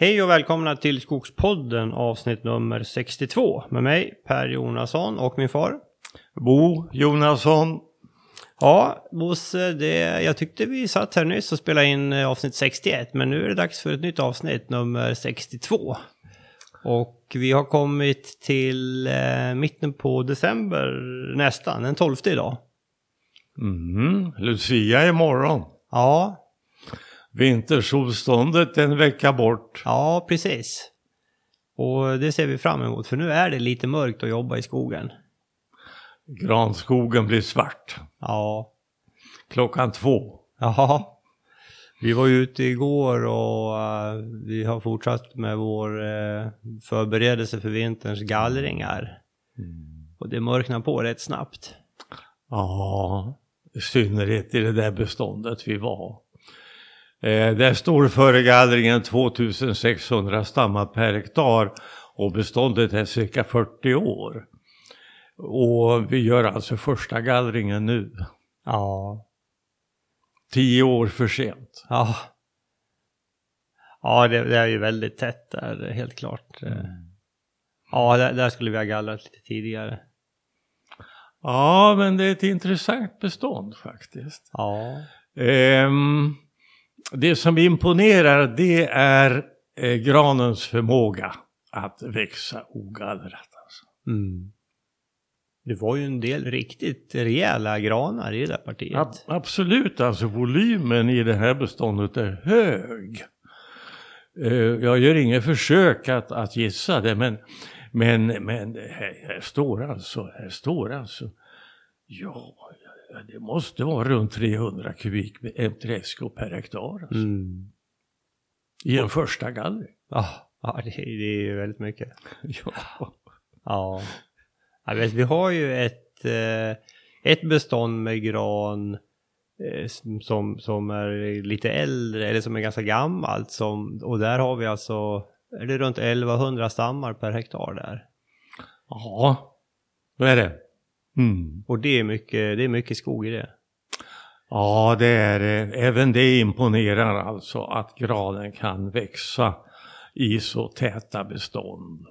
Hej och välkomna till Skogspodden avsnitt nummer 62 med mig Per Jonasson och min far. Bo Jonasson. Ja, Bosse, det, jag tyckte vi satt här nyss och spelade in eh, avsnitt 61 men nu är det dags för ett nytt avsnitt nummer 62. Och vi har kommit till eh, mitten på december nästan, den 12 idag. Mm, Lucia imorgon. Ja, Vintersolståndet en vecka bort. ja precis. Och det ser vi fram emot för nu är det lite mörkt att jobba i skogen. Granskogen blir svart. Ja, Klockan två. Ja, vi var ute igår och eh, vi har fortsatt med vår uh, förberedelse för vinterns gallringar. Och det mörknar på rätt snabbt. Ja, i synnerhet i det där beståndet vi var. Eh, där står före gallringen 2600 stammar per hektar och beståndet är cirka 40 år. Och vi gör alltså första gallringen nu. Ja. Tio år för sent. Ja. Ja, det, det är ju väldigt tätt där, helt klart. Eh, Ja, där, där skulle vi ha gallrat lite tidigare. Ja, men det är ett intressant bestånd faktiskt. Ja. Ehm, det som imponerar det är eh, granens förmåga att växa ogallrat. Alltså. Mm. Det var ju en del riktigt rejäla granar i det där partiet. Ab- absolut, alltså volymen i det här beståndet är hög. Eh, jag gör inget försök att, att gissa det, men, men, men här, här står alltså, här står alltså, ja, det måste vara runt 300 kubik MTSK per hektar alltså, Mm. i en första gallring. Ja, ja det, det är ju väldigt mycket. Ja. Ja. Jag vet, vi har ju ett, eh, ett bestånd med gran eh, som, som är lite äldre eller som är ganska gammalt. Som, och där har vi alltså, är det runt 1100 stammar per hektar där. ja, vad är det? Mm. Och det är mycket, det är mycket skog i det. Ja, det är det. Även det imponerar alltså att granen kan växa i så täta bestånd.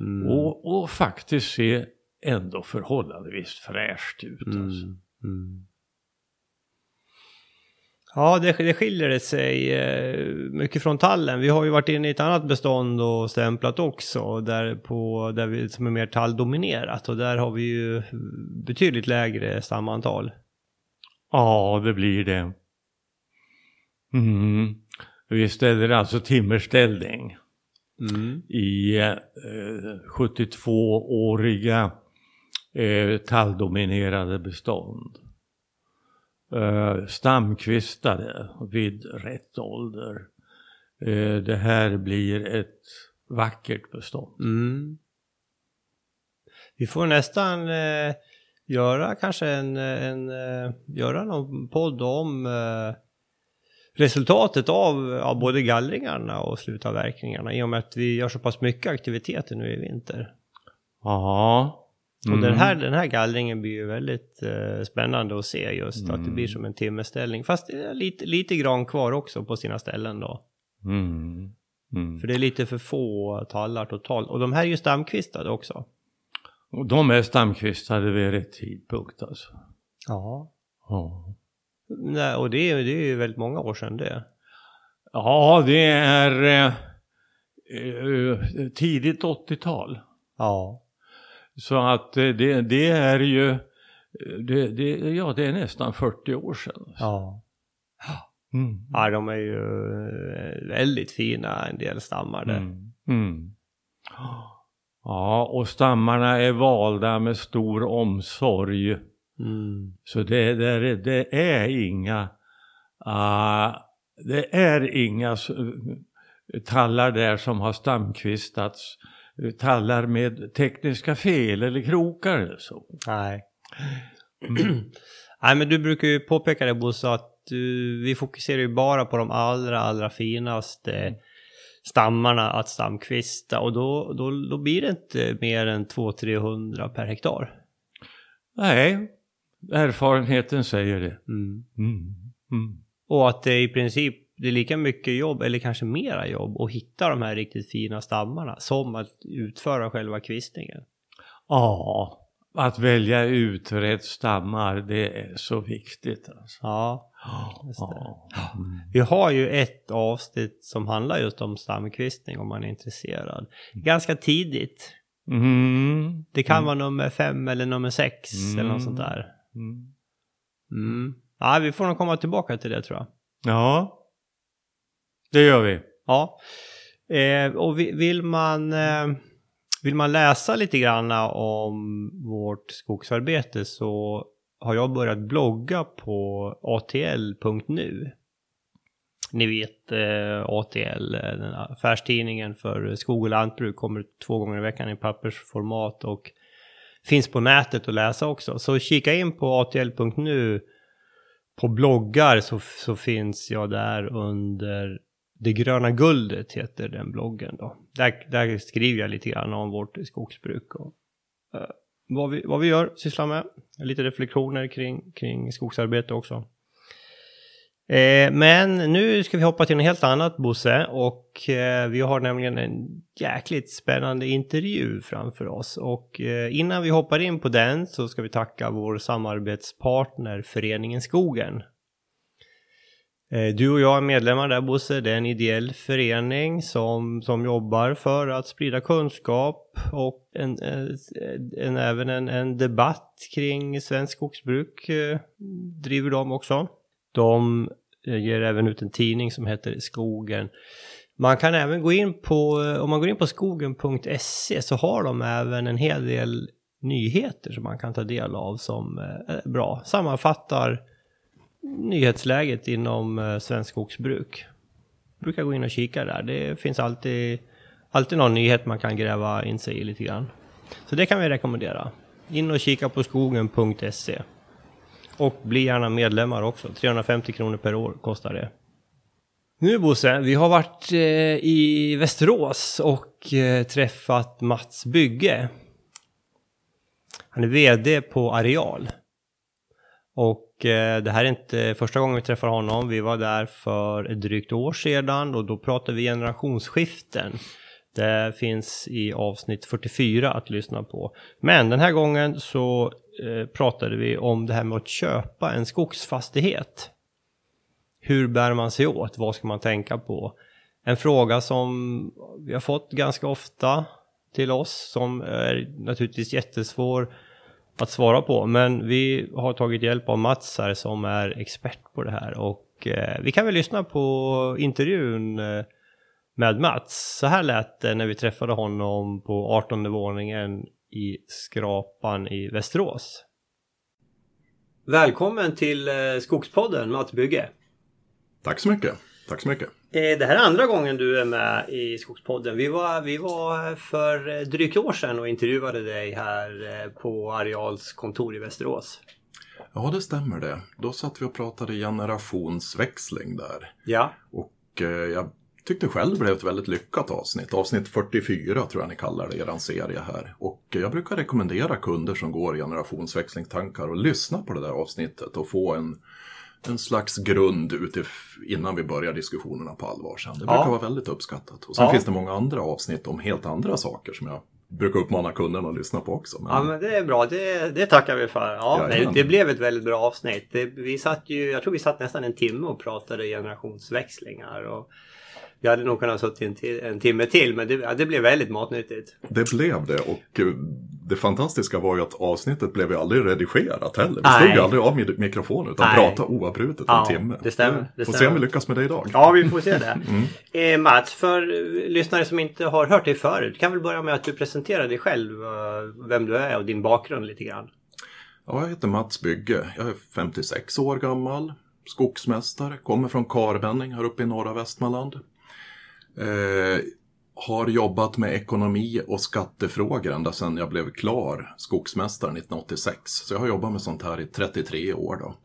Mm. Och, och faktiskt se ändå förhållandevis fräscht ut. Alltså. Mm. Ja, det, det skiljer sig eh, mycket från tallen. Vi har ju varit inne i ett annat bestånd och stämplat också, där, på, där vi, som är mer talldominerat. Och där har vi ju betydligt lägre stamantal. Ja, det blir det. Mm. Vi ställer alltså timmerställning Mm. i eh, 72-åriga eh, talldominerade bestånd. Eh, stamkvistade vid rätt ålder. Eh, det här blir ett vackert bestånd. Mm. Vi får nästan eh, göra kanske en, en eh, göra någon podd om resultatet av ja, både gallringarna och slutavverkningarna i och med att vi gör så pass mycket aktiviteter nu i vinter. Ja. Och den, Mm. här, den här gallringen blir ju väldigt eh, spännande att se just att det blir som en timmerställning. Fast det är lite, lite gran kvar också på sina ställen då. Mm. Mm. För det är lite för få tallar totalt. Och de här är ju stamkvistade också. Och de är stamkvistade vid rätt tidpunkt alltså. Ja. Ja. Nej, och det är, det är ju väldigt många år sedan det. Ja, det är eh, eh, tidigt 80-tal. Ja. Så att eh, det, det är ju, eh, det, det, ja det är nästan 40 år sedan. Ja. Mm. Ja, de är ju eh, väldigt fina en del stammar där. Mm. Mm. Ja, och stammarna är valda med stor omsorg. Mm. Så det, det, är- det är inga, ah, det är inga tallar där som har stamkvistats. Tallar med tekniska fel eller krokar eller så. Nej. Nej, men du brukar ju påpeka det Bosse att du, vi fokuserar ju bara på de allra, allra finaste stammarna att stamkvista och då, då, då blir det inte mer än 200-300 per hektar. Nej, erfarenheten säger det. Mm. Mm. Mm. Och att det i princip det är lika mycket jobb, eller kanske mera jobb, att hitta de här riktigt fina stammarna som att utföra själva kvistningen. Ja, att välja ut rätt stammar, det är så viktigt. Alltså. Ja, just det. Mm. Vi har ju ett avsnitt som handlar just om stamkvistning om man är intresserad. Ganska tidigt. Mm. Det kan mm. vara nummer fem eller nummer sex eller något sånt där. Mm. mm. Ja, vi får nog komma tillbaka till det tror jag. Ja, det gör vi. Ja, eh, och vill man, eh, vill man läsa lite grann om vårt skogsarbete så har jag börjat blogga på atl.nu. Ni vet eh, ATL, eh, den affärstidningen för skog och lantbruk, kommer två gånger i veckan i pappersformat och finns på nätet att läsa också. Så kika in på atl.nu på bloggar så, så finns jag där under det gröna guldet heter den bloggen då. Där, där skriver jag lite grann om vårt skogsbruk och uh, vad, vi, vad vi gör, sysslar med. Lite reflektioner kring, kring skogsarbete också. Eh, men nu ska vi hoppa till något helt annat Bosse och eh, vi har nämligen en jäkligt spännande intervju framför oss och eh, innan vi hoppar in på den så ska vi tacka vår samarbetspartner Föreningen Skogen. Eh, du och jag är medlemmar där Bosse, det är en ideell förening som, som jobbar för att sprida kunskap och en, en, en även en, en, debatt kring svensk skogsbruk eh, driver de också. De eh, ger även ut en tidning som heter Skogen. Man kan även gå in på, om man går in på skogen.se så har de även en hel del nyheter som man kan ta del av som är bra. Sammanfattar nyhetsläget inom eh, svensk skogsbruk. Jag brukar gå in och kika där. Det finns alltid, alltid någon nyhet man kan gräva in sig i lite grann. Så det kan vi rekommendera. In och kika på skogen.se. Och bli gärna medlemmar också. 350 kronor per år kostar det. Nu Bosse, vi har varit eh, i Västerås och eh, träffat Mats Bygge. Han är VD på Areal. Och eh, det här är inte första gången vi träffar honom. Vi var där för ett drygt år sedan och då pratade vi generationsskiften. Det finns i avsnitt 44 att lyssna på. Men den här gången så eh, pratade vi om det här med att köpa en skogsfastighet. Hur bär man sig åt? Vad ska man tänka på? En fråga som vi har fått ganska ofta till oss som är naturligtvis jättesvår att svara på. Men vi har tagit hjälp av Mats här som är expert på det här och eh, vi kan väl lyssna på intervjun eh, med Mats. Så här lät det när vi träffade honom på 18 våningen i Skrapan i Västerås. Välkommen till eh, Skogspodden Mats Bygge. Tack så mycket. Tack så mycket. Eh, det här är andra gången du är med i Skogspodden. Vi var, vi var för drygt år sedan och intervjuade dig här eh, på Areals kontor i Västerås. Ja, det stämmer det. Då satt vi och pratade generationsväxling där. Ja. Och jag tyckte själv det blev ett väldigt lyckat avsnitt. Avsnitt 44 tror jag ni kallar det, eran serie här. Och jag brukar rekommendera kunder som går generationsväxlingstankar att lyssna på det där avsnittet och få en, en slags grund utif- innan vi börjar diskussionerna på allvar sen. Det brukar ja. vara väldigt uppskattat. Och sen ja. finns det många andra avsnitt om helt andra saker som jag brukar uppmana kunderna att lyssna på också. Men... Ja men det är bra, det, det tackar vi för. Ja, det, det, blev ett väldigt bra avsnitt. Det, vi satt ju, jag tror vi satt nästan en timme och pratade generationsväxlingar. Och vi hade nog kunnat suttit en, en timme till men det, ja, det blev väldigt matnyttigt. Det blev det och eh, det fantastiska var ju att avsnittet blev ju aldrig redigerat heller. Vi slog ju aldrig av mikrofonen utan Nej. pratade oavbrutet ja, en timme. Det stämmer. Det får stämmer. se om vi lyckas med det idag. Ja, vi får se det. mm. eh, Mats, för lyssnare som inte har hört dig förut, kan väl börja med att du presenterar dig själv, eh, vem du är och din bakgrund lite grann. Ja, jag heter Mats Bygge. Jag är 56 år gammal, skogsmästare, kommer från Karbenning här uppe i norra Västmanland. Eh, har jobbat med ekonomi och skattefrågor ända sedan jag blev klar skogsmästare 1986. Så jag har jobbat med sånt här i 33 år. Då.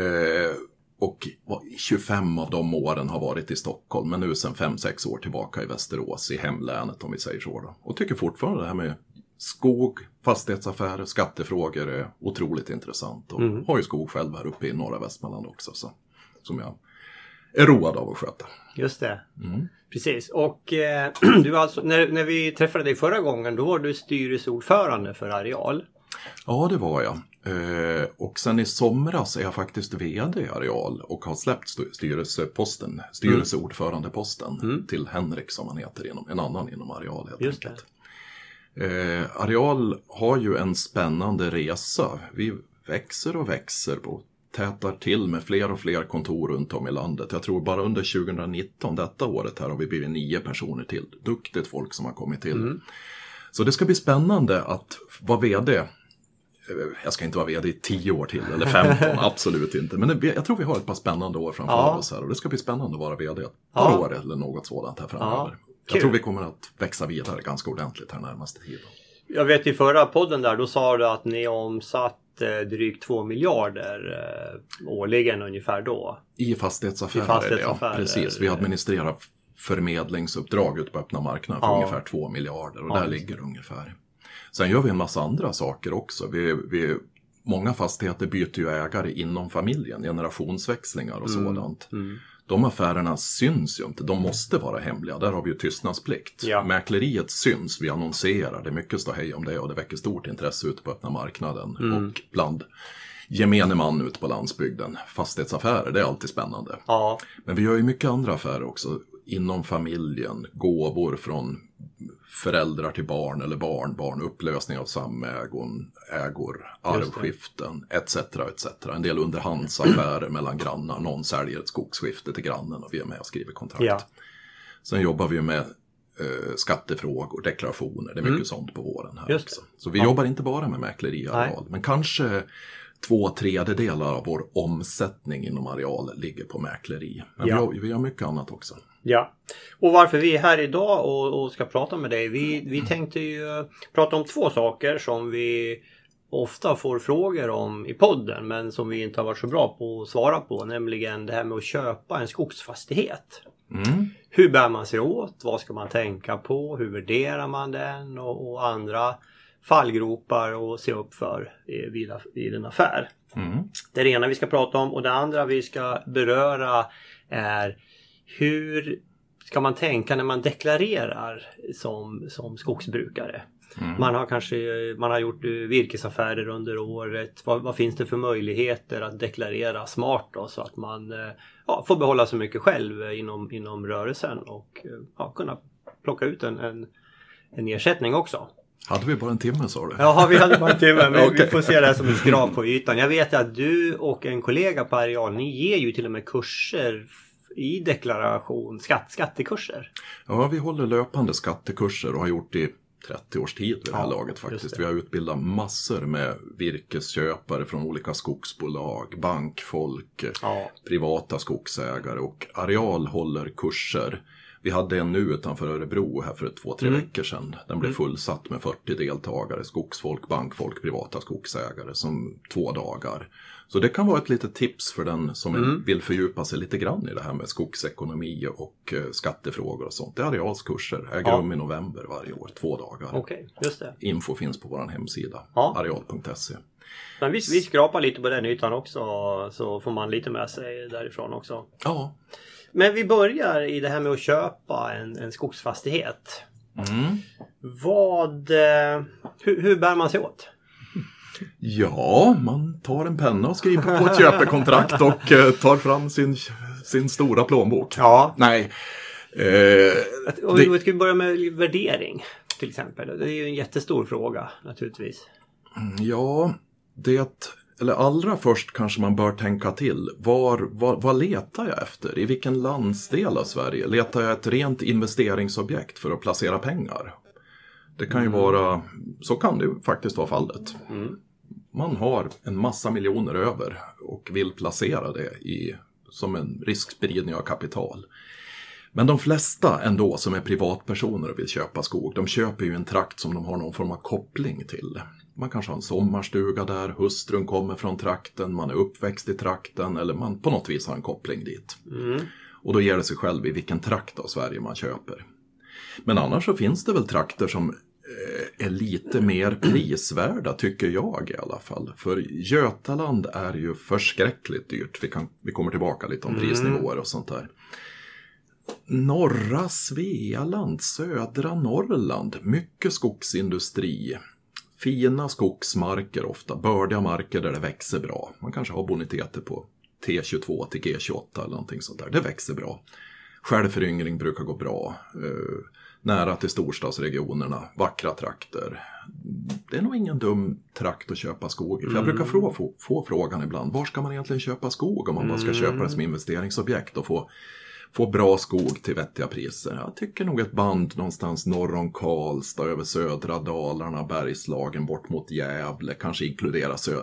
Eh, och 25 av de åren har varit i Stockholm, men nu sedan 5-6 år tillbaka i Västerås, i hemlänet om vi säger så. Då. Och tycker fortfarande det här med skog, fastighetsaffärer, skattefrågor är otroligt intressant. Och mm. har ju skog själv här uppe i norra Västmanland också. Så, som jag är road av att sköta. Just det. Mm. Precis. Och eh, du alltså, när, när vi träffade dig förra gången då var du styrelseordförande för Areal. Ja, det var jag. Eh, och sen i somras är jag faktiskt VD i Areal och har släppt st- styrelseposten, styrelseordförandeposten Mm. till Henrik som han heter, inom, en annan inom Areal helt Just enkelt. Eh, Areal har ju en spännande resa. Vi växer och växer och tätar till med fler och fler kontor runt om i landet. Jag tror bara under 2019, detta året här, har vi blivit nio personer till. Duktigt folk som har kommit till. Mm. Så det ska bli spännande att vara VD. Eh, Jag ska inte vara VD i 10 år till, eller 15, absolut inte. Men jag tror vi har ett par spännande år framför Ja. oss här. Och det ska bli spännande att vara VD ett Ja. par år eller något sådant här framöver. kul. Jag tror vi kommer att växa vidare ganska ordentligt här närmaste tiden. Jag vet i förra podden där, då sa du att ni omsatt drygt 2 miljarder eh, årligen ungefär då. I fastighetsaffärer, I fastighetsaffärer, ja. Precis, vi eh. administrerar förmedlingsuppdrag ute på öppna marknaden för Ja. ungefär 2 miljarder och Ja, där ligger det ungefär. Sen gör vi en massa andra saker också. Vi, vi, många fastigheter byter ju ägare inom familjen, generationsväxlingar och sådant. Mm. De affärerna syns ju inte, de måste vara hemliga. Där har vi ju tystnadsplikt. Ja. Mäkleriet syns, vi annonserar, det är mycket ståhej om det och det väcker stort intresse ute på öppna marknaden. Mm. Och bland gemene man ute på landsbygden. Fastighetsaffärer, det är alltid spännande. Ja, Men vi gör ju mycket andra affärer också. Inom familjen, gåvor från föräldrar till barn eller barnbarn, upplösning av samägon, ägor, arvskiften, etc. etc. En del underhandsaffärer mellan grannar. Någon säljer ett skogsskifte till grannen och vi är med och skriver kontrakt. ja. Sen jobbar vi med eh, skattefrågor, deklarationer, det är mycket sånt på våren här Mm. Också. Så vi jobbar inte bara med mäkleri areal, men kanske två tredjedelar av vår omsättning inom areal ligger på mäkleri. Men Ja. vi, har, vi har mycket annat också. Ja, och varför vi är här idag och, och ska prata med dig. Vi, vi tänkte ju prata om två saker som vi ofta får frågor om i podden men som vi inte har varit så bra på att svara på. Nämligen det här med att köpa en skogsfastighet. Mm. Hur bär man sig åt? Vad ska man tänka på? Hur värderar man den? Och, och andra fallgropar att se upp för vid, vid en affär. Mm. Det är det ena vi ska prata om och det andra vi ska beröra är hur ska man tänka när man deklarerar som, som skogsbrukare? Mm. Man har kanske man har gjort eh, virkesaffärer under året. Vad, vad finns det för möjligheter att deklarera smart då, så att man eh, ja, får behålla så mycket själv eh, inom, inom rörelsen och ja, kunna plocka ut en, en, en ersättning också. Hade vi bara en timme sa du? Jaha, vi hade bara en timme, men vi Okej. får se det här som ett skrap på ytan. Jag vet att du och en kollega på Areal, ni ger ju till och med kurser i deklaration, skatt, skattekurser. Ja, vi håller löpande skattekurser och har gjort det i 30 års tid vid det här Ja, laget faktiskt. Vi har utbildat massor med virkesköpare från olika skogsbolag, bankfolk, Ja. privata skogsägare och Areal håller kurser. Vi hade en nu utanför Örebro här för två, tre Mm. veckor sedan. Den blev fullsatt med 40 deltagare, skogsfolk, bankfolk, privata skogsägare som två dagar. Så det kan vara ett litet tips för den som Mm. vill fördjupa sig lite grann i det här med skogsekonomi och eh, skattefrågor och sånt. Det är Areals kurser, äger Ja. rum i november varje år, två dagar. Okej, just det. Info finns på vår hemsida, Ja. areal.se. Men vi, vi skrapar lite på den ytan också så får man lite med sig därifrån också. Ja. Men vi börjar i det här med att köpa en, en skogsfastighet. Mm. Vad, eh, hur, hur bär man sig åt? Ja, man tar en penna och skriver på ett köpekontrakt och eh, tar fram sin, sin stora plånbok. Ja, Nej. Eh, det, vi ska börja med värdering till exempel. Det är ju en jättestor fråga naturligtvis. ja, det... Eller allra först kanske man bör tänka till. Var, var, vad letar jag efter? I vilken landsdel av Sverige? Letar jag ett rent investeringsobjekt för att placera pengar? Det kan ju vara... Så kan det faktiskt vara fallet. Mm. man har en massa miljoner över och vill placera det i, som en riskspridning av kapital. Men de flesta ändå som är privatpersoner och vill köpa skog, de köper ju en trakt som de har någon form av koppling till. Man kanske har en sommarstuga där, hustrun kommer från trakten, man är uppväxt i trakten eller man på något vis har en koppling dit. Mm. Och då ger det sig själv i vilken trakt av Sverige man köper. Men annars så finns det väl trakter som eh, är lite mer prisvärda tycker jag i alla fall. För Götaland är ju förskräckligt dyrt. Vi, kan, vi kommer tillbaka lite om prisnivåer och sånt där. Norra Svealand, södra Norrland, mycket skogsindustri. Fina skogsmarker ofta, bördiga marker där det växer bra. Man kanske har boniteter på T22 till G28 eller någonting sånt där. Det växer bra. Självföryngring brukar gå bra. Eh, nära till storstadsregionerna, vackra trakter. Det är nog ingen dum trakt att köpa skog i. För jag brukar få, få, få frågan ibland, var ska man egentligen köpa skog om man bara ska köpa det som investeringsobjekt och få få bra skog till vettiga priser. Jag tycker nog ett band någonstans norr om Karlstad, över södra Dalarna, Bergslagen, bort mot Gävle, kanske inkludera Sö-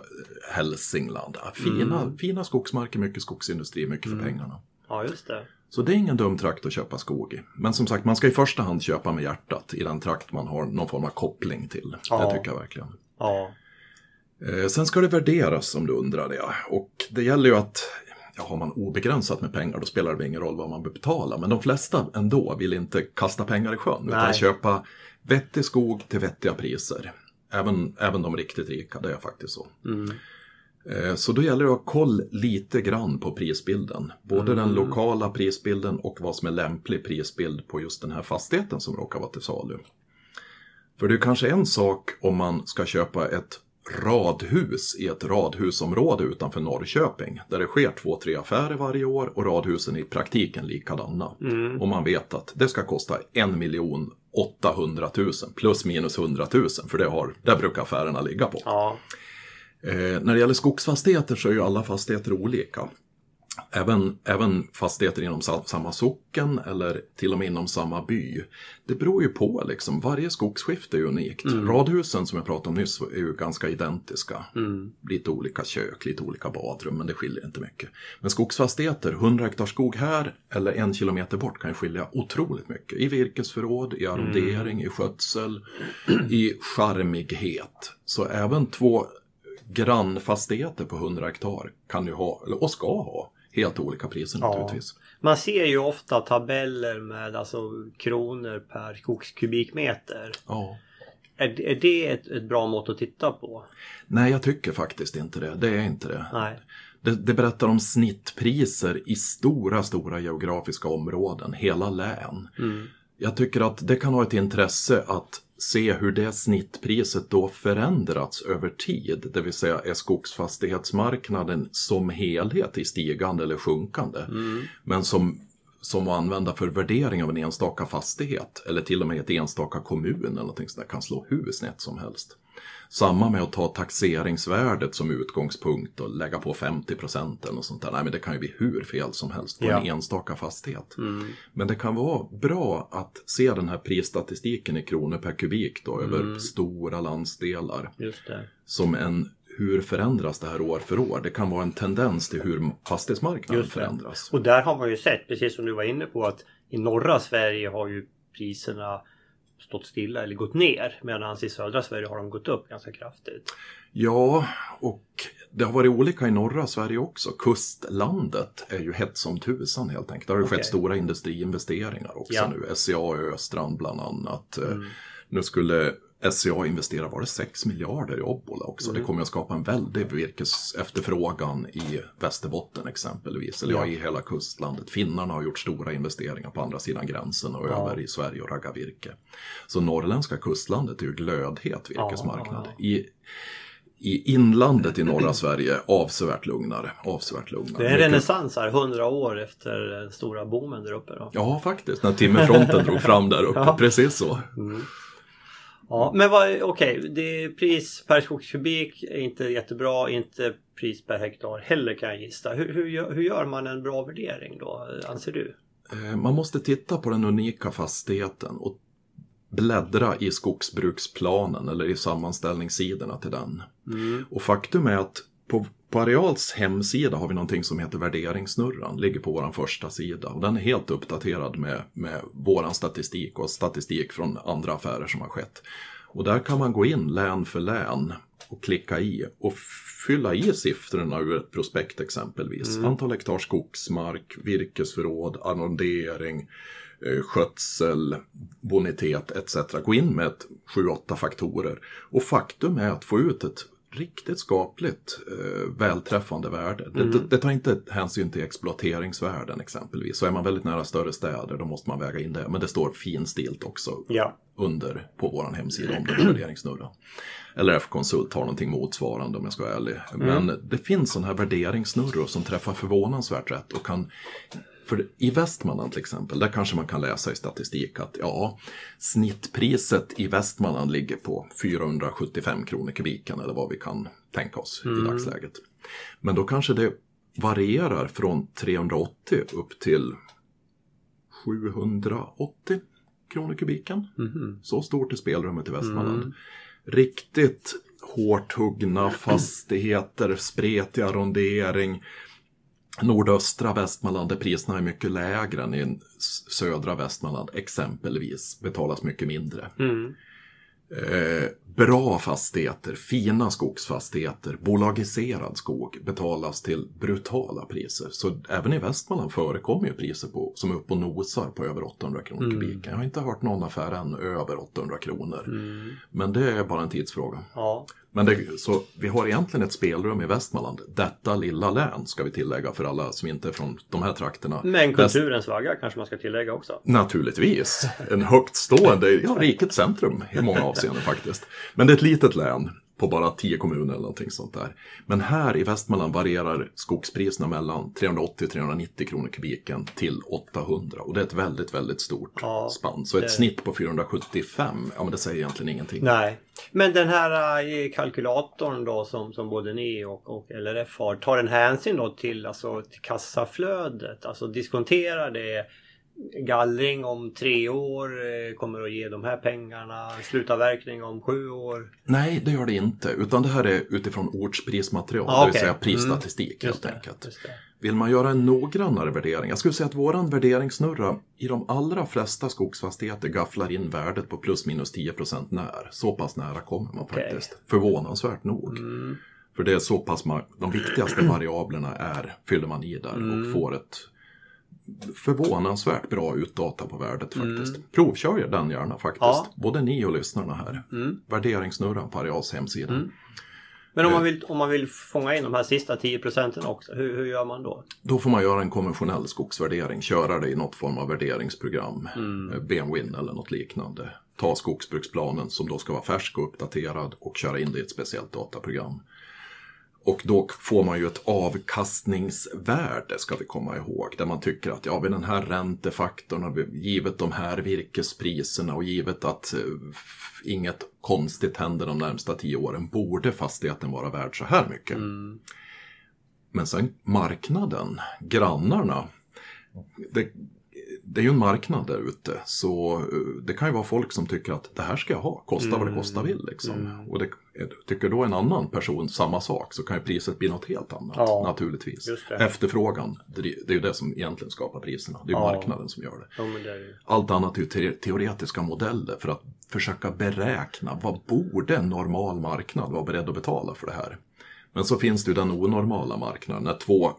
Hälsingland. Fina, fina skogsmarker, mycket skogsindustri, mycket för pengarna. Ja, just det. Så det är ingen dum trakt att köpa skog i. Men som sagt, man ska i första hand köpa med hjärtat i den trakt man har någon form av koppling till. Ja. Det tycker jag verkligen. Ja. Eh, sen ska det värderas om du undrar det. Och det gäller ju att ja, har man obegränsat med pengar då spelar det ingen roll vad man betalar. Men de flesta ändå vill inte kasta pengar i sjön utan Nej. köpa vettig skog till vettiga priser. Även, även de riktigt rika, det är faktiskt så. Mm. Eh, Så då gäller det att ha koll lite grann på prisbilden. Både den lokala prisbilden och vad som är lämplig prisbild på just den här fastigheten som råkar vara till salu. För det är kanske en sak om man ska köpa ett radhus i ett radhusområde utanför Norrköping. Där det sker två, tre affärer varje år och radhusen är i praktiken likadana. Och man vet att det ska kosta en miljon 800 000 plus minus 100 000 för det har, där brukar affärerna ligga på. Ja. Eh, när det gäller skogsfastigheter så är ju alla fastigheter olika. Även, även fastigheter inom sa- samma socken eller till och med inom samma by. Det beror ju på liksom, varje skogsskifte är unikt. Radhusen som jag pratade om nyss är ju ganska identiska. Lite olika kök, lite olika badrum, men det skiljer inte mycket. Men skogsfastigheter, 100 hektar skog här eller en kilometer bort kan skilja otroligt mycket. I virkesförråd, i arrondering, i skötsel, i charmighet. Så även två grannfastigheter på 100 hektar kan ju ha, och ska ha, helt olika priser Ja. naturligtvis. Man ser ju ofta tabeller med alltså kronor per skogskubikmeter. Ja. Är, är det ett, ett bra mått att titta på? Nej, jag tycker faktiskt inte det. Det är inte det. Nej. Det, det berättar om snittpriser i stora, stora geografiska områden, hela län. Jag tycker att det kan ha ett intresse att se hur det snittpriset då förändrats över tid. Det vill säga är skogsfastighetsmarknaden som helhet i stigande eller sjunkande. Men som, som att använda för värdering av en enstaka fastighet eller till och med ett enstaka kommun eller någonting sånt där kan slå hur snett som helst. Samma med att ta taxeringsvärdet som utgångspunkt och lägga på 50 procent eller något sånt där. Nej, men det kan ju bli hur fel som helst på en Ja. enstaka fastighet. Men det kan vara bra att se den här prisstatistiken i kronor per kubik då över stora landsdelar som en hur förändras det här år för år? Det kan vara en tendens till hur fastighetsmarknaden förändras. Och där har man ju sett, precis som du var inne på, att i norra Sverige har ju priserna stått stilla eller gått ner. Medan i södra Sverige har de gått upp ganska kraftigt. Ja, och det har varit olika i norra Sverige också. Kustlandet är ju hett som tusan helt enkelt. Det har ju Okej. skett stora industriinvesteringar också Ja. Mm. nu. SCA Östrand bland annat. Eh, Nu skulle SCA investera, var det 6 miljarder i Obbola också? Mm. Det kommer att skapa en väldig virkesefterfrågan i Västerbotten exempelvis. Eller ja. I hela kustlandet. Finnarna har gjort stora investeringar på andra sidan gränsen och Ja. över i Sverige och ragga virke. Så norrländska kustlandet är ju glödhet virkesmarknad. Ja. I, I inlandet i norra Sverige avsevärt lugnare. Avsevärt lugnare. Det är en renässans här, 100 år efter den stora boomen där uppe. Då. Ja, faktiskt. När timmerfronten drog fram där uppe. Precis så. Ja, men vad, okej, det är pris per skogskubik är inte jättebra, inte pris per hektar heller kan jag gissa. Hur, hur, gör- hur gör man en bra värdering då, anser du? Eh, Man måste titta på den unika fastigheten och bläddra i skogsbruksplanen eller i sammanställningssidorna till den. Och faktum är att på, på Areals hemsida har vi någonting som heter värderingssnurran, ligger på vår första sida. Och den är helt uppdaterad med, med våran statistik och statistik från andra affärer som har skett. Och där kan man gå in län för län och klicka i och fylla i siffrorna ur ett prospekt exempelvis. Antal hektar skogsmark, virkesförråd, arrondering, eh, skötsel, bonitet etc. Gå in med ett 7-8 faktorer. Och faktum är att få ut ett riktigt skapligt eh, välträffande värde. Det, det, det tar inte hänsyn till exploateringsvärden exempelvis. Så är man väldigt nära större städer då måste man väga in det. Men det står finstilt också Ja. under på vår hemsida om den värderingssnurran. LRF Konsult har någonting motsvarande om jag ska vara ärlig. Men det finns sådana här värderingssnurror som träffar förvånansvärt rätt och kan för i Västmanland till exempel, där kanske man kan läsa i statistik att ja, snittpriset i Västmanland ligger på 475 kronor kubiken eller vad vi kan tänka oss i dagsläget. Men då kanske det varierar från 380 upp till 780 kronor kubiken. Så stort är spelrummet i Västmanland. Riktigt hårt huggna fastigheter, spretig arrondering. Nordöstra Västmanland där priserna är mycket lägre än i södra Västmanland exempelvis betalas mycket mindre. Eh, bra fastigheter, fina skogsfastigheter, bolagiserad skog betalas till brutala priser. Så även i Västmanland förekommer ju priser på, som är uppe och nosar på över 800 kronor kubiken. Jag har inte hört någon affär än över 800 kronor. Men det är bara en tidsfråga. Ja. Men det, så vi har egentligen ett spelrum i Västmanland. Detta lilla län ska vi tillägga för alla som inte är från de här trakterna. Men kulturens vagga kanske man ska tillägga också. Naturligtvis. En högt stående, ja, rikets centrum i många avseenden faktiskt. Men det är ett litet län på bara 10 kommuner eller någonting sånt där. Men här i Västmanland varierar skogspriserna mellan 380-390 kronor kubiken till 800. Och det är ett väldigt, väldigt stort Ja, spann. Så ett det- snitt på 475, ja men det säger egentligen ingenting. Nej. Men den här eh, kalkylatorn då som, som både ni och, och LRF har, tar den hänsyn då till, alltså, till kassaflödet? Alltså diskonterar det gallring om tre år eh, kommer att ge de här pengarna, slutavverkning om sju år? Nej, det gör det inte. Utan det här är utifrån ortsprismaterial, Ah, det vill säga prisstatistik Just helt det, enkelt. Vill man göra en noggrannare värdering, jag skulle säga att våran värderingssnurra i de allra flesta skogsfastigheter gafflar in värdet på plus minus 10% när. Så pass nära kommer man Okej. faktiskt. Förvånansvärt nog. Mm. För det är så pass, de viktigaste variablerna är, fyller man i där Mm. och får ett förvånansvärt bra utdata på värdet Mm. faktiskt. Provkör ju den gärna faktiskt. Ja. Både ni och lyssnarna här. Mm. Värderingssnurran på Areals hemsida. Men Eh. om man, vill, om man vill fånga in de här sista 10 procenten också, hur, hur gör man då? Då får man göra en konventionell skogsvärdering, köra det i något form av värderingsprogram, Mm. eh, BMWin eller något liknande. Ta skogsbruksplanen som då ska vara färsk och uppdaterad och köra in det i ett speciellt dataprogram. Och då får man ju ett avkastningsvärde, ska vi komma ihåg, där man tycker att ja, vid den här räntefaktorn, givet de här virkespriserna och givet att eh, inget konstigt händer de närmsta tio åren, borde fastigheten vara värd så här mycket. Men sen marknaden, grannarna, det, det är ju en marknad där ute. Så eh, det kan ju vara folk som tycker att det här ska jag ha, kosta vad det kosta vill. Liksom. Och det, tycker då en annan person samma sak så kan ju priset bli något helt annat Ja, naturligtvis. Efterfrågan, det, det är ju det som egentligen skapar priserna. Det är ju Ja. marknaden som gör det. Ja, det är. Allt annat är ju te- teoretiska modeller för att försöka beräkna vad borde en normal marknad vara beredd att betala för det här. Men så finns det ju den onormala marknaden när två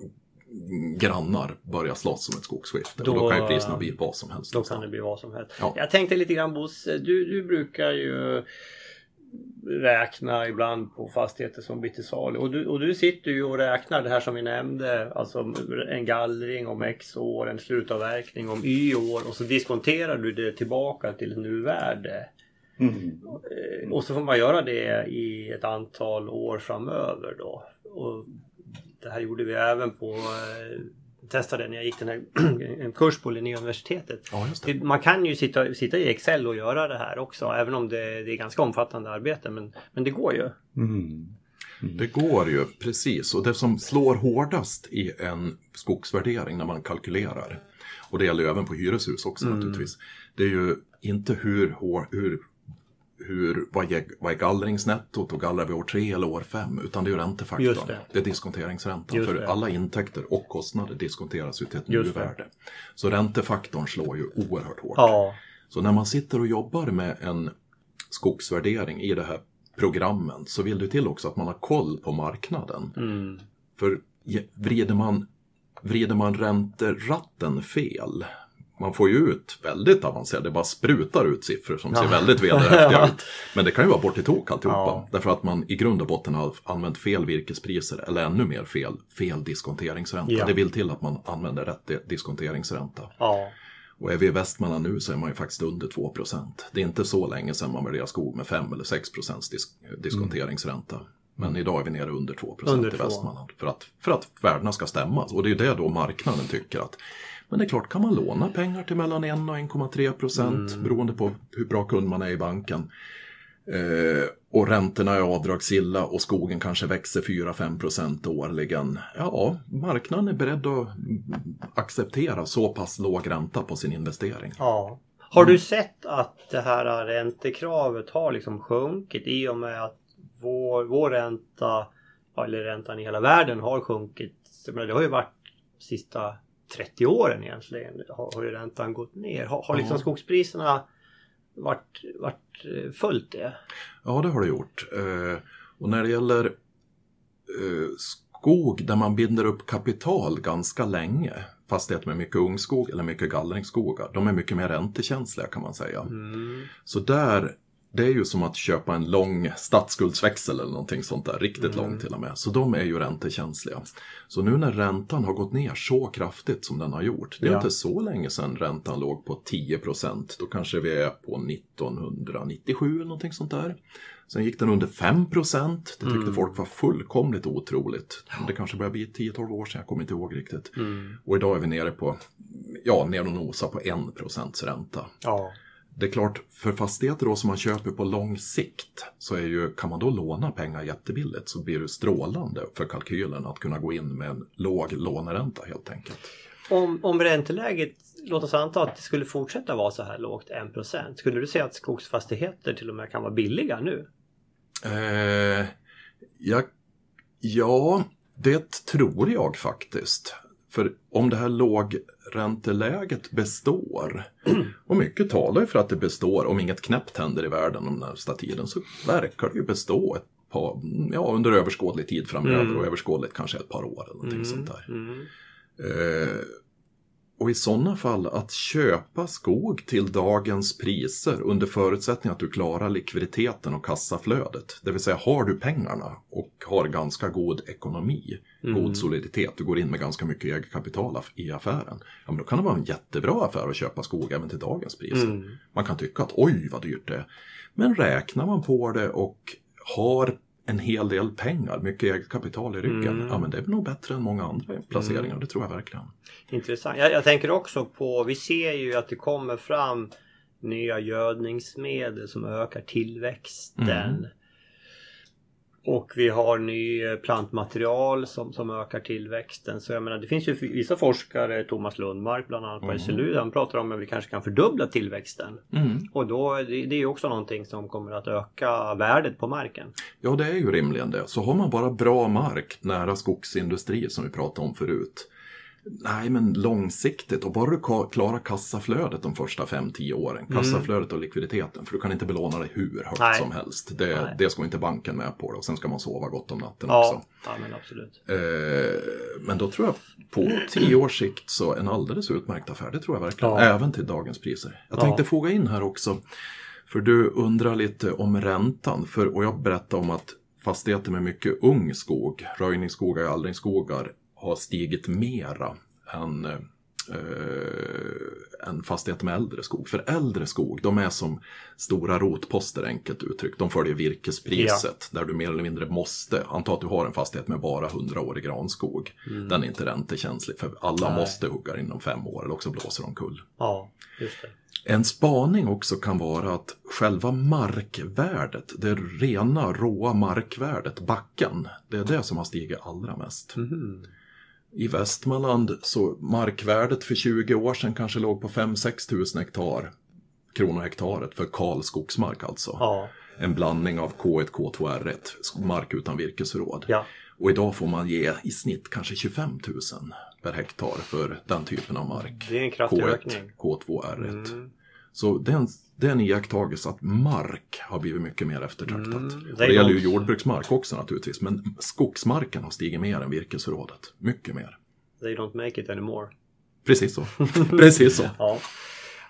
grannar börjar slåss om ett skogsskifte. Då- och då kan ju priserna bli vad som helst. Då kan det bli vad som helst. Ja. Jag tänkte lite grann Bosse, du, du brukar ju räkna ibland på fastigheter som blir till salu. Och du, och du sitter ju och räknar det här som vi nämnde. Alltså en gallring om X år, en slutavverkning om Y år och så diskonterar du det tillbaka till nuvärde. Eh, Och så får man göra det i ett antal år framöver då. Och det här gjorde vi även på eh, testade när jag gick den här en kurs på Linnéuniversitetet. Ja, just det. Man kan ju sitta, sitta i Excel och göra det här också även om det, det är ganska omfattande arbete men, men det går ju. Det går ju, precis. Och det som slår hårdast i en skogsvärdering när man kalkylerar, och det gäller ju även på hyreshus också naturligtvis, det är ju inte hur, hår- hur, hur vad, är, vad är gallringsnettot och gallrar vi år tre eller år fem, utan det är ju räntefaktorn. Det. det. är diskonteringsräntan. Just för det. alla intäkter och kostnader diskonteras ju till ett nuvärde. Så räntefaktorn slår ju oerhört hårt. Ja. Så när man sitter och jobbar med en skogsvärdering i det här programmen så vill det till också att man har koll på marknaden. Mm. För vrider man, vrider man ränteratten fel, man får ju ut väldigt avancerade, det bara sprutar ut siffror som ser väldigt vederhäftiga ut. Men det kan ju vara bort i tok alltihopa. Ja. Därför att man i grund och botten har använt fel virkespriser, eller ännu mer fel, fel diskonteringsränta. Ja. Det vill till att man använder rätt di- diskonteringsränta. Ja. Och är vi i Västmanland nu så är man ju faktiskt under 2% Det är inte så länge sedan man värderade skog med 5 eller 6 disk- diskonteringsränta. Men idag är vi nere under 2 Under i. Västmanland. För att, för att värdena ska stämma. Och det är ju det då marknaden tycker att men det är klart, kan man låna pengar till mellan 1 och 1,3 procent beroende på hur bra kund man är i banken. Eh, och räntorna är avdragsgilla och skogen kanske växer 4-5 procent årligen. Ja, marknaden är beredd att mm, acceptera så pass låg ränta på sin investering. Ja. Har du sett att det här räntekravet har liksom sjunkit i och med att vår, vår ränta, eller räntan i hela världen har sjunkit. Det har ju varit sista 30 åren egentligen har, har ju räntan gått ner. Har, har liksom skogspriserna varit, varit eh, följt det? Ja, det har det gjort. Eh, och när det gäller eh, skog där man binder upp kapital ganska länge, fastigheter med mycket ungskog eller mycket gallringsskogar, de är mycket mer räntekänsliga kan man säga. Mm. Så där, det är ju som att köpa en lång statsskuldsväxel eller någonting sånt där, riktigt lång till och med. Så de är ju räntekänsliga. Så nu när räntan har gått ner så kraftigt som den har gjort, det är Ja. inte så länge sedan räntan låg på 10% Då kanske vi är på 1997 eller någonting sånt där. Sen gick den under 5% Det tyckte folk var fullkomligt otroligt. Det kanske börjar bli 10-12 år sedan, jag kommer inte ihåg riktigt. Mm. Och idag är vi nere på, ja, ner och nosar på 1 ränta. Ja. Det är klart, för fastigheter då som man köper på lång sikt så är ju, kan man då låna pengar jättebilligt så blir det strålande för kalkylen att kunna gå in med en låg låneränta helt enkelt. Om, om ränteläget, låt oss anta att det skulle fortsätta vara så här lågt 1% Skulle du säga att skogsfastigheter till och med kan vara billiga nu? Eh, ja, ja, det tror jag faktiskt. För om det här lågränteläget består, och mycket talar ju för att det består, om inget knäppt händer i världen den närmsta tiden, så verkar det ju bestå ett par, ja, under överskådlig tid framöver Mm. och överskådligt kanske ett par år eller någonting sånt där. Mm. Eh, och i sådana fall att köpa skog till dagens priser under förutsättning att du klarar likviditeten och kassaflödet. Det vill säga har du pengarna och har ganska god ekonomi, god soliditet, du går in med ganska mycket eget kapital i affären. Ja, men då kan det vara en jättebra affär att köpa skog även till dagens priser. Mm. Man kan tycka att oj vad dyrt det är. Men räknar man på det och har en hel del pengar, mycket eget kapital i ryggen, Mm. ja men det är nog bättre än många andra placeringar, det tror jag verkligen. Intressant. Jag, jag tänker också på, vi ser ju att det kommer fram nya gödningsmedel som ökar tillväxten. Mm. Och vi har ny eh, plantmaterial som, som ökar tillväxten. Så jag menar det finns ju vissa forskare, Thomas Lundmark bland annat på Mm. SLU, han pratar om att vi kanske kan fördubbla tillväxten. Mm. Och då, det, det är ju också någonting som kommer att öka värdet på marken. Ja, det är ju rimligen det. Så har man bara bra mark nära skogsindustri som vi pratade om förut. Nej, men långsiktigt och bara du klarar kassaflödet de första 5-10 åren. Kassaflödet och likviditeten. För du kan inte belåna dig hur högt Nej. som helst. Det, Nej. det ska inte banken med på. Det. Och sen ska man sova gott om natten Ja, också. ja men absolut. Eh, men då tror jag på 10 års sikt så en alldeles utmärkt affär. Det tror jag verkligen. Ja. Även till dagens priser. Jag Ja. tänkte foga in här också. För du undrar lite om räntan. För, och jag berättade om att fastigheter med mycket ung skog, röjningsskogar, gallringsskogar, har stigit mera än, eh, än fastigheter med äldre skog. För äldre skog, de är som stora rotposter enkelt uttryckt. De följer virkespriset där du mer eller mindre måste. Anta att du har en fastighet med bara 100-årig granskog. Den är inte räntekänslig för alla Nej. måste hugga inom fem år eller också blåser de kull. Ja, just det. En spaning också kan vara att själva markvärdet, det rena råa markvärdet, backen, det är det som har stigit allra mest. Mhm. I Västmanland så markvärdet för 20 år sedan kanske låg på 5-6 tusen hektar kronor hektaret för kal skogsmark alltså. Ja, En blandning av K1, K2, R1, mark utan virkesförråd. ja. Och idag får man ge i snitt kanske 25 000 per hektar för den typen av mark. Det är en kraftig K1, ökning. K2, R1. Mm. Så det är, en, det är en iakttagelse att mark har blivit mycket mer eftertraktat. Mm, det är det gäller ju jordbruksmark också naturligtvis, men skogsmarken har stigit mer än virkesförrådet. Mycket mer. They don't make it anymore. Precis så. Precis så. Ja.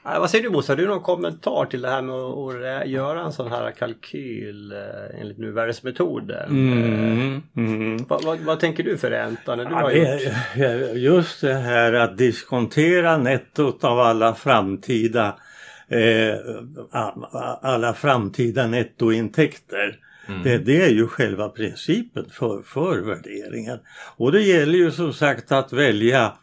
Äh, vad säger du Bosse, har du någon kommentar till det här med att, att göra en sån här kalkyl eh, enligt nuvärdesmetoden? Mm, mm. Vad, vad, vad tänker du för ränta när du Ja, har gjort? just det här att diskontera nettot av alla framtida eh, Eh, alla framtida nettointäkter. Det, det är ju själva principen för, för värderingen. Och det gäller ju som sagt att välja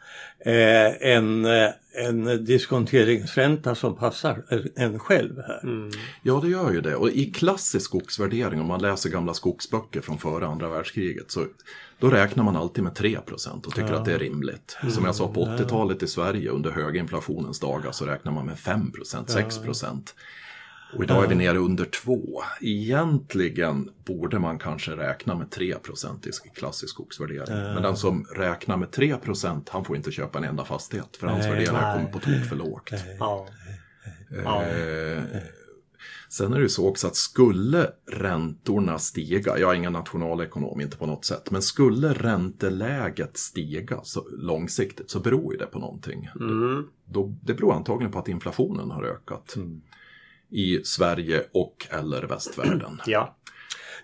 eh, en, eh, en diskonteringsränta som passar en själv här. Mm. Ja, det gör ju det. Och i klassisk skogsvärdering, om man läser gamla skogsböcker från före andra världskriget, så då räknar man alltid med 3% och tycker att det är rimligt. Som jag sa, på 80-talet i Sverige under höginflationens dagar så räknar man med 5% 6 och idag är vi nere under 2. Egentligen borde man kanske räkna med 3 i klassisk skogsvärdering. Men den som räknar med 3% han får inte köpa en enda fastighet för hans värderingar kommer på tok för lågt. Eh, sen är det ju så också att skulle räntorna stiga, jag är ingen nationalekonom, inte på något sätt, men skulle ränteläget stiga så, långsiktigt så beror ju det på någonting. Mm. Då, det beror antagligen på att inflationen har ökat i Sverige och eller västvärlden. ja.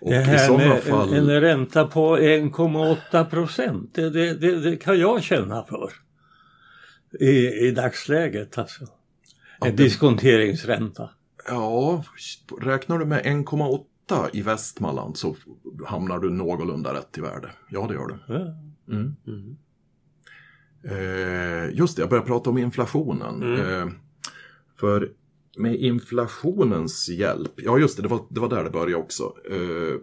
Och Det i här med fall... en, ränta på 1,8 procent, det, det, det, det kan jag känna för. I, i dagsläget alltså. En det- diskonteringsränta. Ja, räknar du med 1,8 i Västmanland så hamnar du någorlunda rätt i värde. Ja, det gör du. Ja. Mm. Mm. Eh, just det, jag började prata om inflationen. Mm. Eh, för med inflationens hjälp, ja just det, det var, det var där det började också. Eh,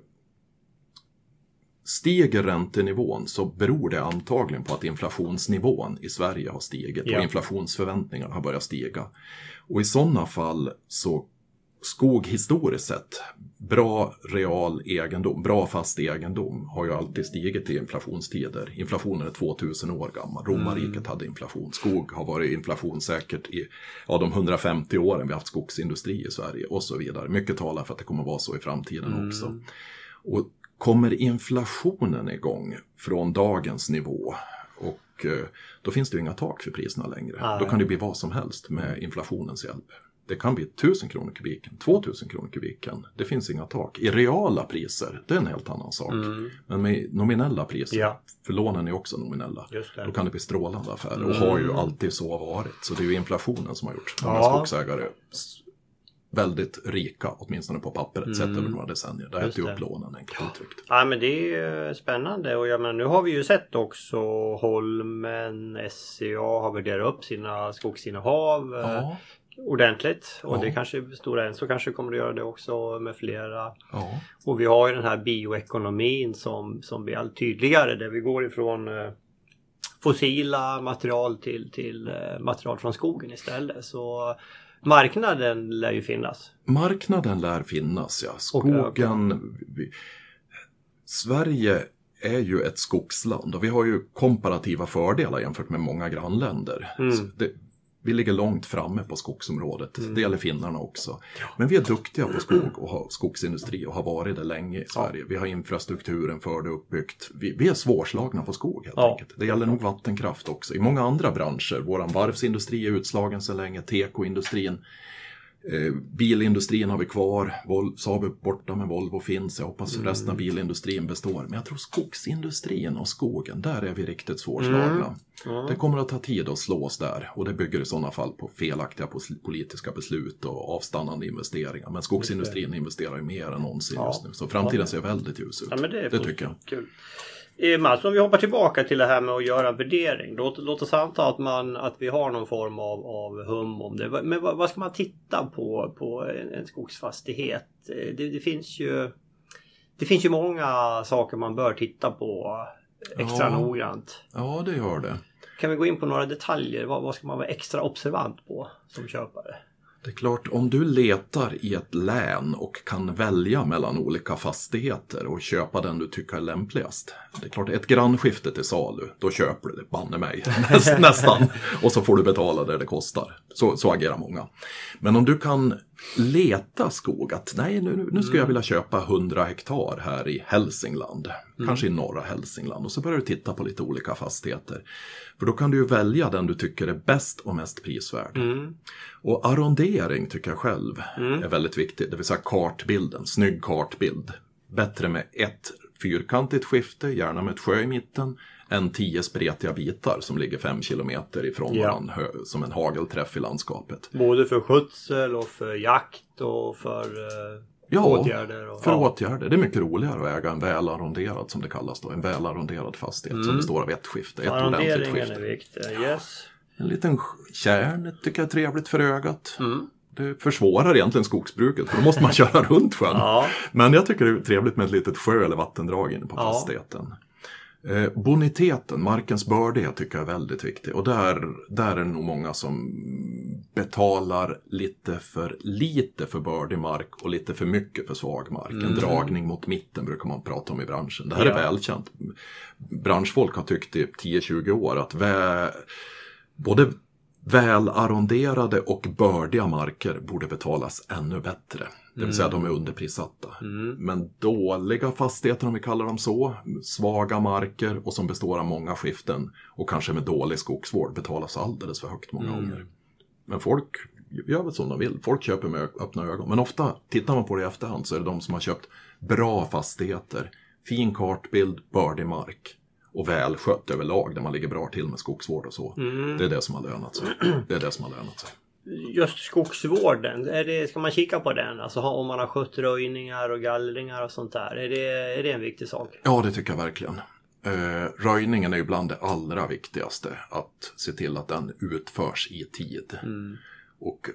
stiger räntenivån så beror det antagligen på att inflationsnivån i Sverige har stigit Ja. och inflationsförväntningarna har börjat stiga. Och i sådana fall så skog historiskt sett, bra real egendom, bra fast egendom har ju alltid stigit i inflationstider. Inflationen är 2000 år gammal, romarriket hade inflation. Skog har varit inflationssäkert i ja, de 150 åren vi haft skogsindustri i Sverige och så vidare. Mycket talar för att det kommer vara så i framtiden också. Och kommer inflationen igång från dagens nivå och eh, då finns det ju inga tak för priserna längre. Nej. Då kan det bli vad som helst med inflationens hjälp. Det kan bli 1000 kronor kubiken, 2000 kronor kubiken. Det finns inga tak. I reala priser, det är en helt annan sak. Men med nominella priser, Ja. för lånen är också nominella, då kan det bli strålande affärer. Och har ju alltid så varit. Så det är ju inflationen som har gjort många Ja. skogsägare väldigt rika, åtminstone på pappret, sett över några decennier. Det äter ju det. upp lånen, enkelt uttryckt. Ja men det är ju spännande och jag menar, nu har vi ju sett också Holmen, SCA har värderat upp sina skogsinnehav eh, Ja, ordentligt. Och Ja. det kanske Stora Enso kanske kommer att göra det också med flera. ja. Och vi har ju den här bioekonomin som, som blir allt tydligare där vi går ifrån eh, fossila material till, till eh, material från skogen istället. Så marknaden lär ju finnas. Marknaden lär finnas, ja. Skogen... Vi, Sverige är ju ett skogsland och vi har ju komparativa fördelar jämfört med många grannländer. Mm. Så Det, vi ligger långt framme på skogsområdet. Det gäller finnarna också. Men vi är duktiga på skog och har skogsindustri och har varit det länge i Sverige. Vi har infrastrukturen för det uppbyggt. Vi, vi är svårslagna på skog helt Ja. enkelt. Det gäller nog vattenkraft också. I många andra branscher, våran varvsindustri är utslagen sedan länge, tekoindustrin, bilindustrin har vi kvar, Vol- Saab är borta men Volvo finns. Jag hoppas resten av bilindustrin består. Men jag tror skogsindustrin och skogen, där är vi riktigt svårslagna. Det kommer att ta tid att slå oss där och det bygger i sådana fall på felaktiga politiska beslut och avstannande investeringar. Men skogsindustrin investerar ju mer än någonsin Ja. just nu. Så framtiden ser väldigt ljus ut. Ja, det, det tycker jag. Kul. Mats, om vi hoppar tillbaka till det här med att göra en värdering. Låt, låt oss anta att, man, att vi har någon form av, av hum om det. Men vad, vad ska man titta på på en, en skogsfastighet? Eh, Det, det, finns ju, det finns ju många saker man bör titta på extra Ja. noggrant. Ja, det gör det. Kan vi gå in på några detaljer? Vad, vad ska man vara extra observant på som köpare? Det är klart, om du letar i ett län och kan välja mellan olika fastigheter och köpa den du tycker är lämpligast. Det är klart, ett grannskifte till salu, då köper du det, banne mig, Näst, nästan. Och så får du betala det det kostar. Så, så agerar många. Men om du kan leta skog. Att nej, nu, nu skulle jag vilja köpa 100 hektar här i Hälsingland. Kanske i norra Hälsingland. Och så börjar du titta på lite olika fastigheter. För då kan du ju välja den du tycker är bäst och mest prisvärd. Och arrondering tycker jag själv är väldigt viktigt. Det vill säga kartbilden, snygg kartbild. Bättre med ett fyrkantigt skifte, gärna med ett sjö i mitten, än tio spretiga bitar som ligger fem kilometer ifrån Ja. varandra som en hagelträff i landskapet. Både för skötsel och för jakt och för eh, Ja, åtgärder. Och, För ja. åtgärder. Det är mycket roligare att äga en välarronderad som det kallas då. En välarronderad fastighet som består av ett skifte. Ett ordentligt Mm. Arronderingen är skifte. viktig. Yes. En liten kärn tycker jag är trevligt för ögat. Mm. Det försvårar egentligen skogsbruket för då måste man köra runt sjön. Ja. Men jag tycker det är trevligt med ett litet sjö eller vattendrag inne på Ja. fastigheten. Eh, boniteten, markens bördighet tycker jag är väldigt viktig. Och där, där är det nog många som betalar lite för lite för bördig mark och lite för mycket för svag mark. En dragning mot mitten brukar man prata om i branschen. Det här Mm. Ja. är välkänt. Branschfolk har tyckt i 10-20 år att vä- både välarronderade och bördiga marker borde betalas ännu bättre. Det vill säga de är underprissatta. Men dåliga fastigheter om vi kallar dem så, svaga marker och som består av många skiften och kanske med dålig skogsvård betalas alldeles för högt många gånger. Men folk gör väl som de vill. Folk köper med öppna ögon. Men ofta, tittar man på det i efterhand så är det de som har köpt bra fastigheter, fin kartbild, bördig mark och välskött överlag där man ligger bra till med skogsvård och så. Det är det som har lönat sig. Det är det som har lönat sig. Just skogsvården, är det, ska man kika på den? Alltså om man har skött röjningar och gallringar och sånt där. Är det, är det en viktig sak? Ja, det tycker jag verkligen. Eh, röjningen är ju bland det allra viktigaste. Att se till att den utförs i tid. Och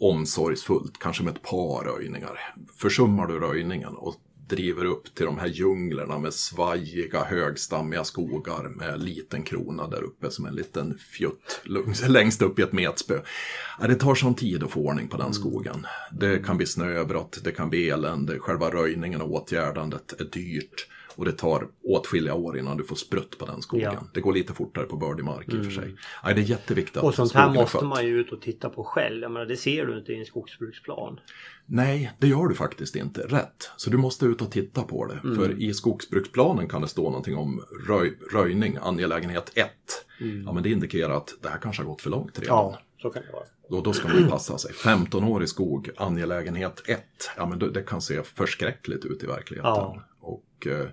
omsorgsfullt, kanske med ett par röjningar. Försummar du röjningen och driver upp till de här djunglerna med svajiga högstammiga skogar med liten krona där uppe som en liten fjutt längst upp i ett metspö. Ja, det tar sån tid att få ordning på den skogen. Det kan bli snöbrott, det kan bli elände, själva röjningen och åtgärdandet är dyrt. Och det tar åtskilliga år innan du får sprutt på den skogen. Ja. Det går lite fortare på bördig mark i och för sig. Nej, det är jätteviktigt att Och sånt här måste skött. man ju ut och titta på själv. Jag menar, det ser du inte i en skogsbruksplan. Nej, det gör du faktiskt inte. Rätt. Så du måste ut och titta på det. Mm. För i skogsbruksplanen kan det stå någonting om röj, röjning, angelägenhet 1. Ja, men det indikerar att det här kanske har gått för långt redan. Mm. Ja, så kan det vara. Då, då ska man ju passa sig. 15 år i skog, angelägenhet 1. Ja, men det, det kan se förskräckligt ut i verkligheten. Ja. Och eh,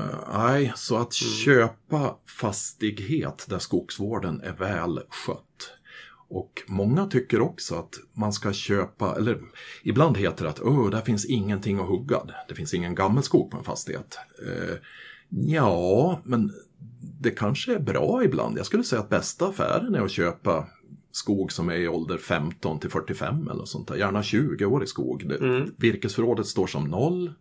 eh, nej, så att köpa fastighet där skogsvården är väl skött. Och många tycker också att man ska köpa, eller ibland heter det att Åh, där finns ingenting att hugga. Det finns ingen gammelskog på en fastighet. Eh, ja, men det kanske är bra ibland. Jag skulle säga att bästa affären är att köpa skog som är i ålder 15 till 45 eller sånt där. Gärna 20 år i skog. Det, Virkesförrådet står som noll.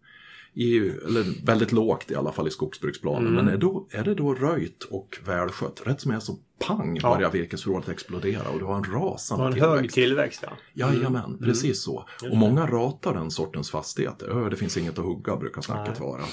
I, eller väldigt lågt i alla fall i skogsbruksplanen. Men är, då, är det då röjt och välskött, rätt som är så pang Ja. börjar virkesförrådet explodera och du har en rasande Och en tillväxt. hög tillväxt ja. Jajamän, precis så. Och många ratar den sortens fastigheter. Ö, det finns inget att hugga brukar snacket vara.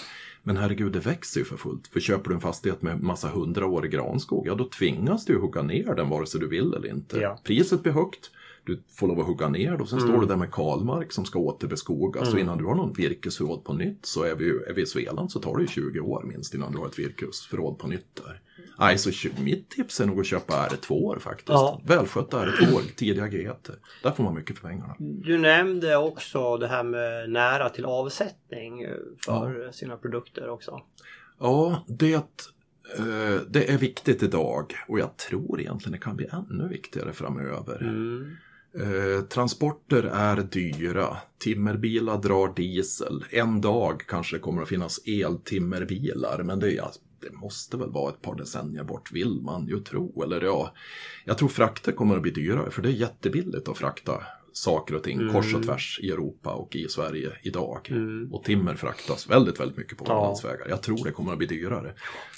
Men herregud, det växer ju för fullt. För köper du en fastighet med massa hundraårig granskog, ja då tvingas du hugga ner den vare sig du vill eller inte. Ja. Priset blir högt, du får lov att hugga ner och sen står du där med kalmark som ska återbeskogas. Och innan du har någon virkesförråd på nytt så är vi, är vi i Svealand så tar det ju 20 år minst innan du har ett virkesförråd på nytt där. Nej, så mitt tips är nog att köpa R2 faktiskt. Ja. Välskötta R2, tidiga G1. Där får man mycket för pengarna. Du nämnde också det här med nära till avsättning eh, för sina produkter också. Ja, det, eh, det är viktigt idag och jag tror egentligen det kan bli ännu viktigare framöver. Mm. Eh, transporter är dyra. Timmerbilar drar diesel. En dag kanske det kommer att finnas eltimmerbilar, men det, ja, det måste väl vara ett par decennier bort, vill man ju tro. Eller ja, jag tror frakter kommer att bli dyrare, för det är jättebilligt att frakta saker och ting kors och tvärs i Europa och i Sverige idag. Och timmer fraktas väldigt, väldigt mycket på Ja. landsvägar. Jag tror det kommer att bli dyrare.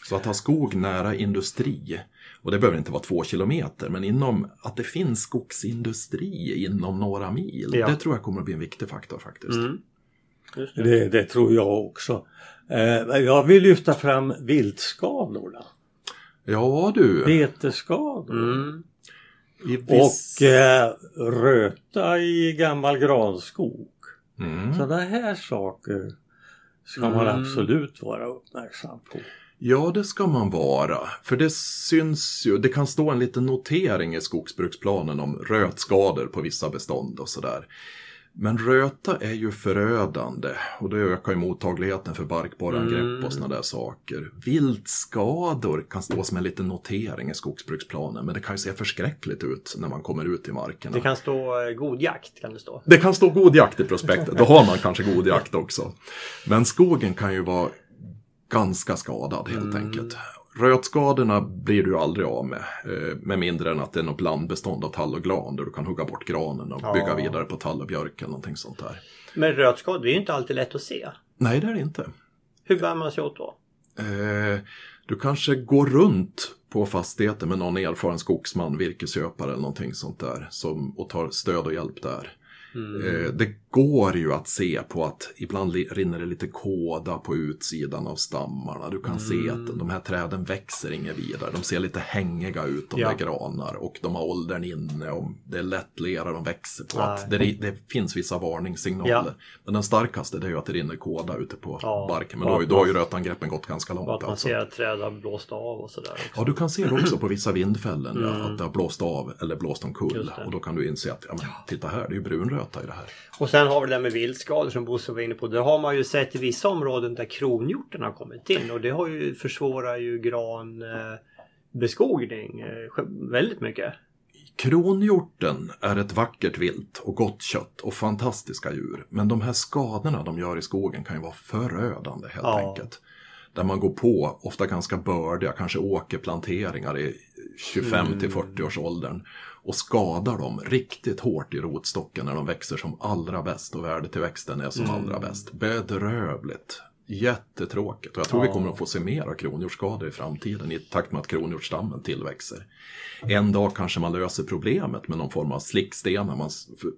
Så att ha skog nära industri, och det behöver inte vara två kilometer, men inom att det finns skogsindustri inom några mil, Ja. det tror jag kommer att bli en viktig faktor faktiskt. Mm. Det. Det, det tror jag också. Eh, jag vill lyfta fram viltskadorna. Ja du, Betesskador. Mm. Viss... Och eh, röta i gammal granskog. Mm. Sådana här saker ska man Mm. absolut vara uppmärksam på. Ja, det ska man vara. För det syns ju, det kan stå en liten notering i skogsbruksplanen om rötskador på vissa bestånd och sådär. Men röta är ju förödande och det ökar ju mottagligheten för barkborreangrepp Mm. och sådana där saker. Viltskador kan stå som en liten notering i skogsbruksplanen men det kan ju se förskräckligt ut när man kommer ut i markerna. Det kan stå eh, god jakt kan det stå. Det kan stå god jakt i prospektet, då har man kanske god jakt också. Men skogen kan ju vara ganska skadad helt enkelt. Rötskadorna blir du aldrig av med, eh, med mindre än att det är något blandbestånd av tall och gran där du kan hugga bort granen och Ja. bygga vidare på tall och björk eller någonting sånt där. Men rötskador, det är ju inte alltid lätt att se. Nej, det är det inte. Hur bär man sig åt då? Eh, du kanske går runt på fastigheten med någon erfaren skogsman, virkesköpare eller någonting sånt där som, och tar stöd och hjälp där. Eh, det går ju att se på att ibland rinner det lite kåda på utsidan av stammarna. Du kan se att de här träden växer inget vidare. De ser lite hängiga ut, de Ja. där granar. Och de har åldern inne och det är lättlera de växer på. Att det, det finns vissa varningssignaler. Ja. Men den starkaste det är ju att det rinner kåda ute på Ja. barken. Men då, då har ju rötangreppen gått ganska långt. Och att man alltså. ser att träd har blåst av och sådär också. Ja, du kan se det också på vissa vindfällen, ja, att det har blåst av eller blåst omkull. Mm. Och då kan du inse att, ja men titta här, det är ju brunröta i det här. Och sen har vi det där med viltskador som Bosse var inne på. Där har man ju sett i vissa områden där kronhjorten har kommit in och det har ju försvårar ju gran eh, eh, väldigt mycket. Kronhjorten är ett vackert vilt och gott kött och fantastiska djur. Men de här skadorna de gör i skogen kan ju vara förödande helt Ja. enkelt. Där man går på, ofta ganska bördiga, kanske åkerplanteringar i 25 till 40 års åldern och skadar dem riktigt hårt i rotstocken när de växer som allra bäst och värdetillväxten är som allra bäst. Bedrövligt. Jättetråkigt och jag tror vi Ja. kommer att få se mer av kronhjortsskador i framtiden i takt med att kronhjortsstammen tillväxer. En dag kanske man löser problemet med någon form av slickstenar. Man,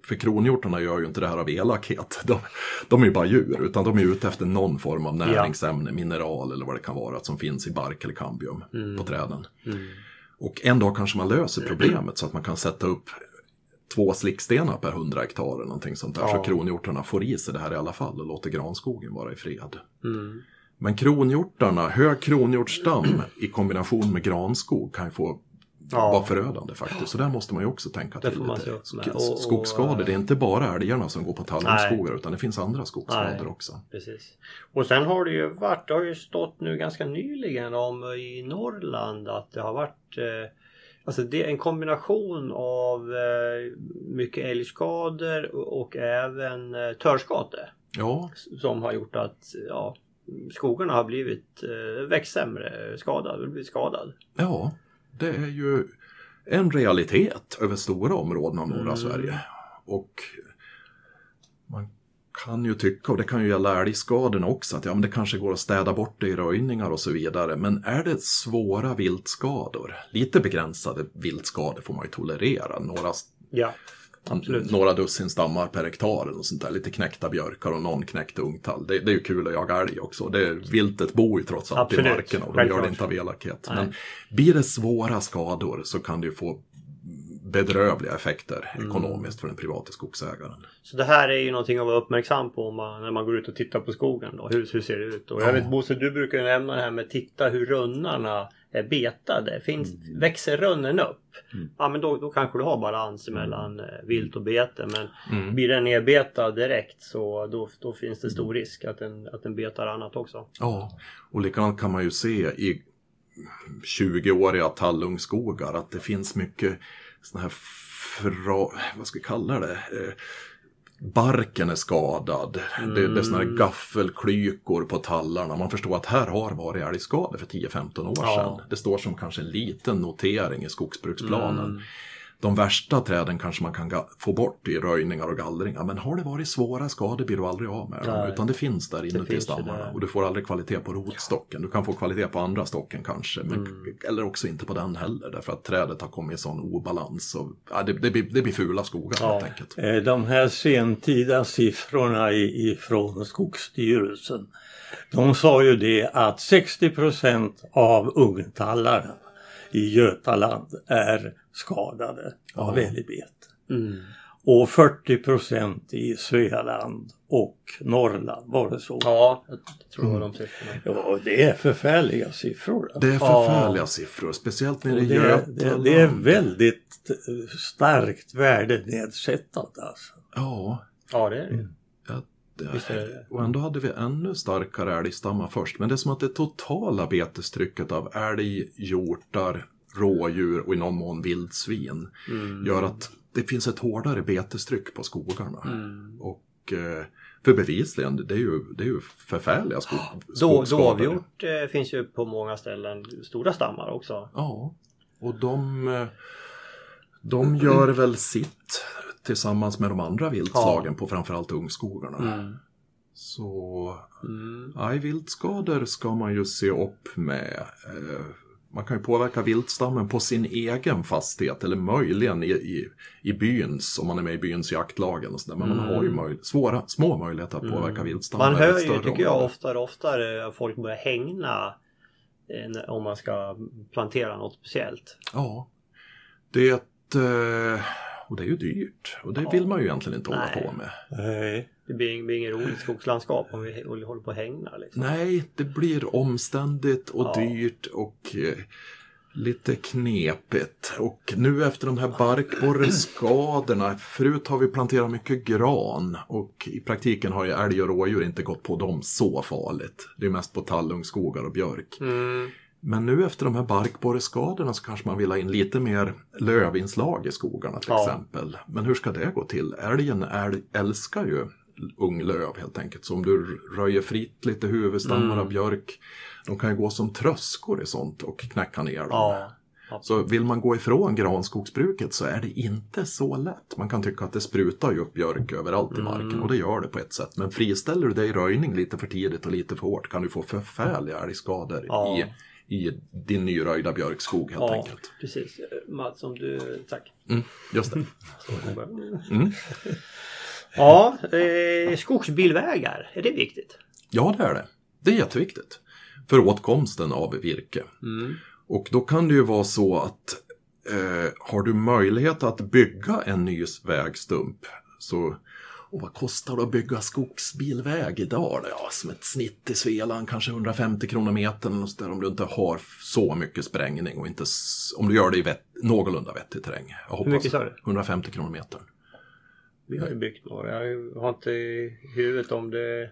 för, kronhjortarna gör ju inte det här av elakhet. De, de är ju bara djur, utan de är ute efter någon form av näringsämne, mineral eller vad det kan vara som finns i bark eller kambium på träden. Och en dag kanske man löser problemet så att man kan sätta upp två slickstenar per 100 hektar eller någonting sånt där. Ja. Så kronhjortarna får i sig det här i alla fall och låter granskogen vara i fred. Mm. Men kronhjortarna, hög kronhjortsstam i kombination med granskog kan ju få Ja. vara förödande faktiskt. Så där måste man ju också tänka Det till lite. Sk- Och- Skogsskador, det är inte bara älgarna som går på tallungskogar utan det finns andra skogsskador Nej. också. Precis. Och sen har det ju varit, det har ju stått nu ganska nyligen om i Norrland att det har varit eh, Alltså det är en kombination av eh, mycket älgskador och, och även eh, törskate. Ja, Som har gjort att ja, skogarna har blivit eh, växt sämre, skadad, blivit skadad. ja, det är ju en realitet över stora områden av norra Mm. Sverige. Och man kan ju tycka, och det kan ju gälla älgskadorna också, att ja, men det kanske går att städa bort det i röjningar och så vidare. Men är det svåra viltskador, lite begränsade viltskador får man ju tolerera. Några, Ja, absolut. några dussin stammar per hektar något sånt där. Lite knäckta björkar och någon knäckt ungtall. Det, det är ju kul att jaga älg också. Det, viltet bor ju trots allt Absolut, i markerna och de gör det inte av elakhet. Men blir det svåra skador så kan det ju få bedrövliga effekter Mm. ekonomiskt för den privata skogsägaren. Så det här är ju någonting att vara uppmärksam på man, när man går ut och tittar på skogen. Då. Hur, hur ser det ut? Och jag Ja. vet Bosse, du brukar ju nämna det här med titta hur runnarna betade. Finns, Mm. Växer runnen upp? Ja men då, då kanske du har balans mellan eh, vilt och bete. Men Mm. blir den nedbetad direkt så då, då finns det stor risk att den, att den betar annat också. Ja, och likadant kan man ju se i 20-åriga tallungskogar att det finns mycket såna här fra, vad ska vi kalla det? Barken är skadad. Det, det är såna här gaffelklykor på tallarna. Man förstår att här har varit älgskador för 10-15 år Ja. sedan. Det står som kanske en liten notering i skogsbruksplanen. De värsta träden kanske man kan få bort i röjningar och gallringar. Men har det varit svåra skador blir du aldrig av med dem. Utan det finns där inuti finns stammarna. Och du får aldrig kvalitet på rotstocken. Du kan få kvalitet på andra stocken kanske. Men, Mm. Eller också inte på den heller. Därför att trädet har kommit i sån obalans. Och, ja, det, det, blir, det blir fula skogar Ja. helt enkelt. Eh, De här sentida siffrorna ifrån Skogsstyrelsen. De sa ju det att 60 procent av ungtallarna i Götaland är skadade av Ja. älgbete. Mm. Och 40 procent i Svealand och Norrland, var det så? Ja, jag tror var de siffrorna. Ja, det är förfärliga siffror. Det är Ja. förfärliga siffror, speciellt nere i det, Götaland. det, det är väldigt eh, starkt värdenedsättande alltså. Ja, Ja, det är det. ja det Visst är det det. Och ändå hade vi ännu starkare älgstammar först. Men det är som att det totala betestrycket av älg, hjortar, rådjur och i någon mån vildsvin Mm. gör att det finns ett hårdare betestryck på skogarna. Mm. Och eh, för bevisligen, det är ju, det är ju förfärliga skog, skogsskador. dovhjort eh, finns ju på många ställen stora stammar också. Ja, och de, eh, de gör väl sitt tillsammans med de andra viltslagen på framförallt ungskogarna. Mm. Så Mm. nej, viltskador ska man ju se upp med. Eh, Man kan ju påverka viltstammen på sin egen fastighet eller möjligen i, i, i byns, om man är med i byns jaktlagen och sådär. Men man har ju möj, svåra, små möjligheter att påverka viltstammen. Man hör ju, tycker jag, oftare och oftare folk börjar hängna eh, om man ska plantera något speciellt. Ja, det eh, och det är ju dyrt och det Ja. vill man ju egentligen inte hålla Nej. på med. Nej. Det blir, blir inget roligt skogslandskap om vi håller på och hängnar. Liksom. Nej, det blir omständigt och Ja. dyrt och eh, lite knepigt. Och nu efter de här barkborreskadorna, förut har vi planterat mycket gran och i praktiken har ju älg och rådjur inte gått på dem så farligt. Det är mest på tallungskogar och björk. Mm. Men nu efter de här barkborreskadorna så kanske man vill ha in lite mer lövinslag i skogarna till Ja. exempel. Men hur ska det gå till? Älgen älg, älskar ju ung löv helt enkelt. Så om du röjer fritt lite huvudstammar Mm. av björk, de kan ju gå som tröskor i sånt och knäcka ner dem. Ja. Så vill man gå ifrån granskogsbruket så är det inte så lätt. Man kan tycka att det sprutar ju upp björk överallt i marken Mm. och det gör det på ett sätt. Men friställer du dig i röjning lite för tidigt och lite för hårt kan du få förfärliga älgskador Ja. i, i din nyröjda björkskog helt ja, enkelt. precis. Mats, om du... Tack. Mm, just det. Mm. Ja, eh, skogsbilvägar, är det viktigt? Ja, det är det. Det är jätteviktigt. För åtkomsten av virke. Mm. Och då kan det ju vara så att eh, har du möjlighet att bygga en ny vägstump så och vad kostar det att bygga skogsbilväg idag? Ja, som ett snitt i Svealand kanske 150 kronor metern och där, om du inte har så mycket sprängning och inte om du gör det i vett, någorlunda vettig terräng. Jag hoppas mycket sa du? 150 kronor metern. Vi har ju byggt några. Jag har inte i huvudet om det...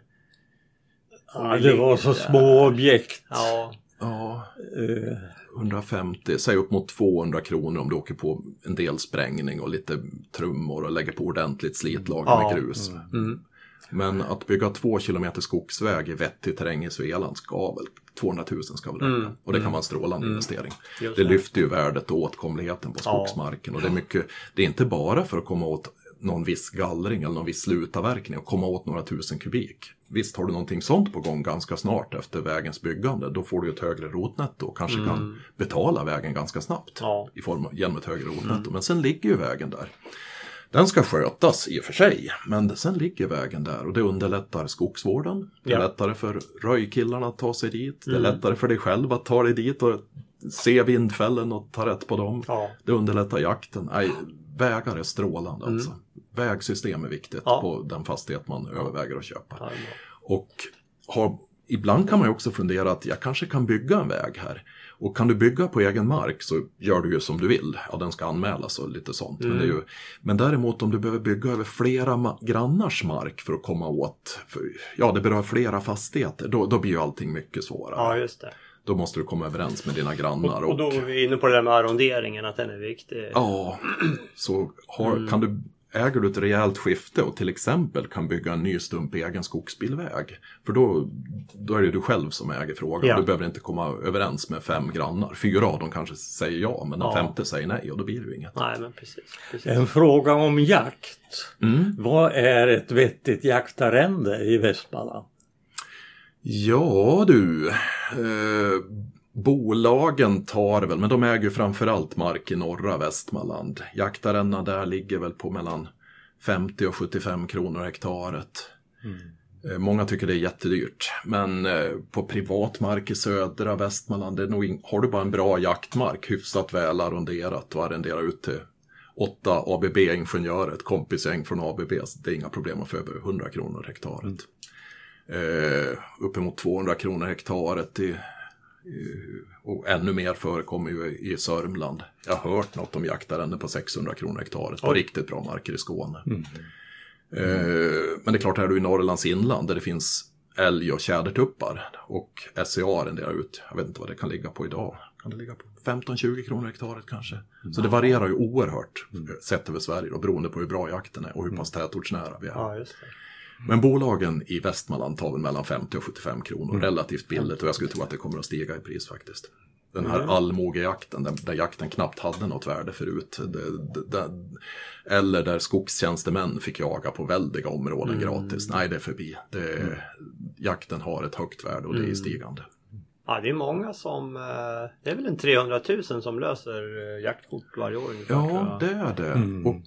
om Ja, det var så små objekt. Ja, Ja, Eh, 150, säg upp mot 200 kronor om du åker på en del sprängning och lite trummor och lägger på ordentligt slitlag Ja. med grus. mm. Men att bygga två kilometer skogsväg i vettig terräng i Svealand ska väl, 200 000 ska väl räcka. Mm. Och det kan vara en strålande investering. Just Det lyfter ju värdet och åtkomligheten på Ja. skogsmarken. Och det är mycket, det är inte bara för att komma åt någon viss gallring eller någon viss slutavverkning och komma åt några tusen kubik. Visst har du någonting sånt på gång ganska snart efter vägens byggande, då får du ett högre rotnetto och kanske kan betala vägen ganska snabbt Mm. Ja. i form av, genom ett högre rotnetto. Men sen ligger ju vägen där. Den ska skötas i och för sig, men sen ligger vägen där och det underlättar skogsvården. Det är Ja. Mm. lättare för röjkillarna att ta sig dit. Det är lättare för dig själv att ta dig dit och se vindfällen och ta rätt på dem. Ja. Det underlättar jakten. Nej, vägar är strålande alltså. Vägsystem är viktigt Mm. Ja. på den fastighet man överväger att köpa. Och har, ibland kan man ju också fundera att jag kanske kan bygga en väg här. Och kan du bygga på egen mark så gör du ju som du vill. Ja, den ska anmälas och lite sånt. Men, det är ju, men däremot om du behöver bygga över flera ma- grannars mark för att komma åt, för, ja det berör flera fastigheter, då, då blir ju allting mycket svårare. ja, just det. Då måste du komma överens med dina grannar. Och då är vi inne på det där med arronderingen, att den är viktig. Ja, så har, kan du, äger du ett rejält skifte och till exempel kan bygga en ny stump egen skogsbilväg. För då, då är det du själv som äger frågan. Ja. Du behöver inte komma överens med fem grannar. Fyra av dem kanske säger ja, men den Ja. femte säger nej och då blir det ju inget. Nej, men precis. precis. en fråga om jakt. Mm. Vad är ett vettigt jaktarrende i Västmanland? Ja du, eh, bolagen tar väl, men de äger ju framförallt mark i norra Västmanland. Jaktarrendena där ligger väl på mellan 50 och 75 kronor hektaret. Eh, Många tycker det är jättedyrt, men eh, på privat mark i södra Västmanland, nog har du bara en bra jaktmark, hyfsat väl arronderat och arrenderar ut till åtta ABB-ingenjörer, ett kompisgäng från ABB, så det är inga problem att få över 100 kronor hektaret. Eh, uppemot 200 kronor hektaret i, och ännu mer förekommer ju i Sörmland. Jag har hört något om jaktarrenden på 600 kronor hektaret på riktigt bra marker i Skåne. Eh, men det är klart, är du i Norrlands inland där det finns älg och tjädertuppar och SCA arrenderar ut, jag vet inte vad det kan ligga på idag. Kan det ligga på 15-20 kronor hektaret kanske? Så det varierar ju oerhört eh, sett över Sverige då, beroende på hur bra jakten är och hur pass tätortsnära vi är. Ja. Men bolagen i Västmanland tar väl mellan 50 och 75 kronor, relativt billigt och jag skulle tro att det kommer att stiga i pris faktiskt. Den här allmogejakten, där, där jakten knappt hade något värde förut. Det, det, det, eller där skogstjänstemän fick jaga på väldiga områden gratis. Nej, det är förbi. Det, Jakten har ett högt värde och det är i stigande. Ja, det är många som... eh, Det är väl en 300 000 som löser eh, jaktkort varje år ungefär. Ja, det är det. Och eh,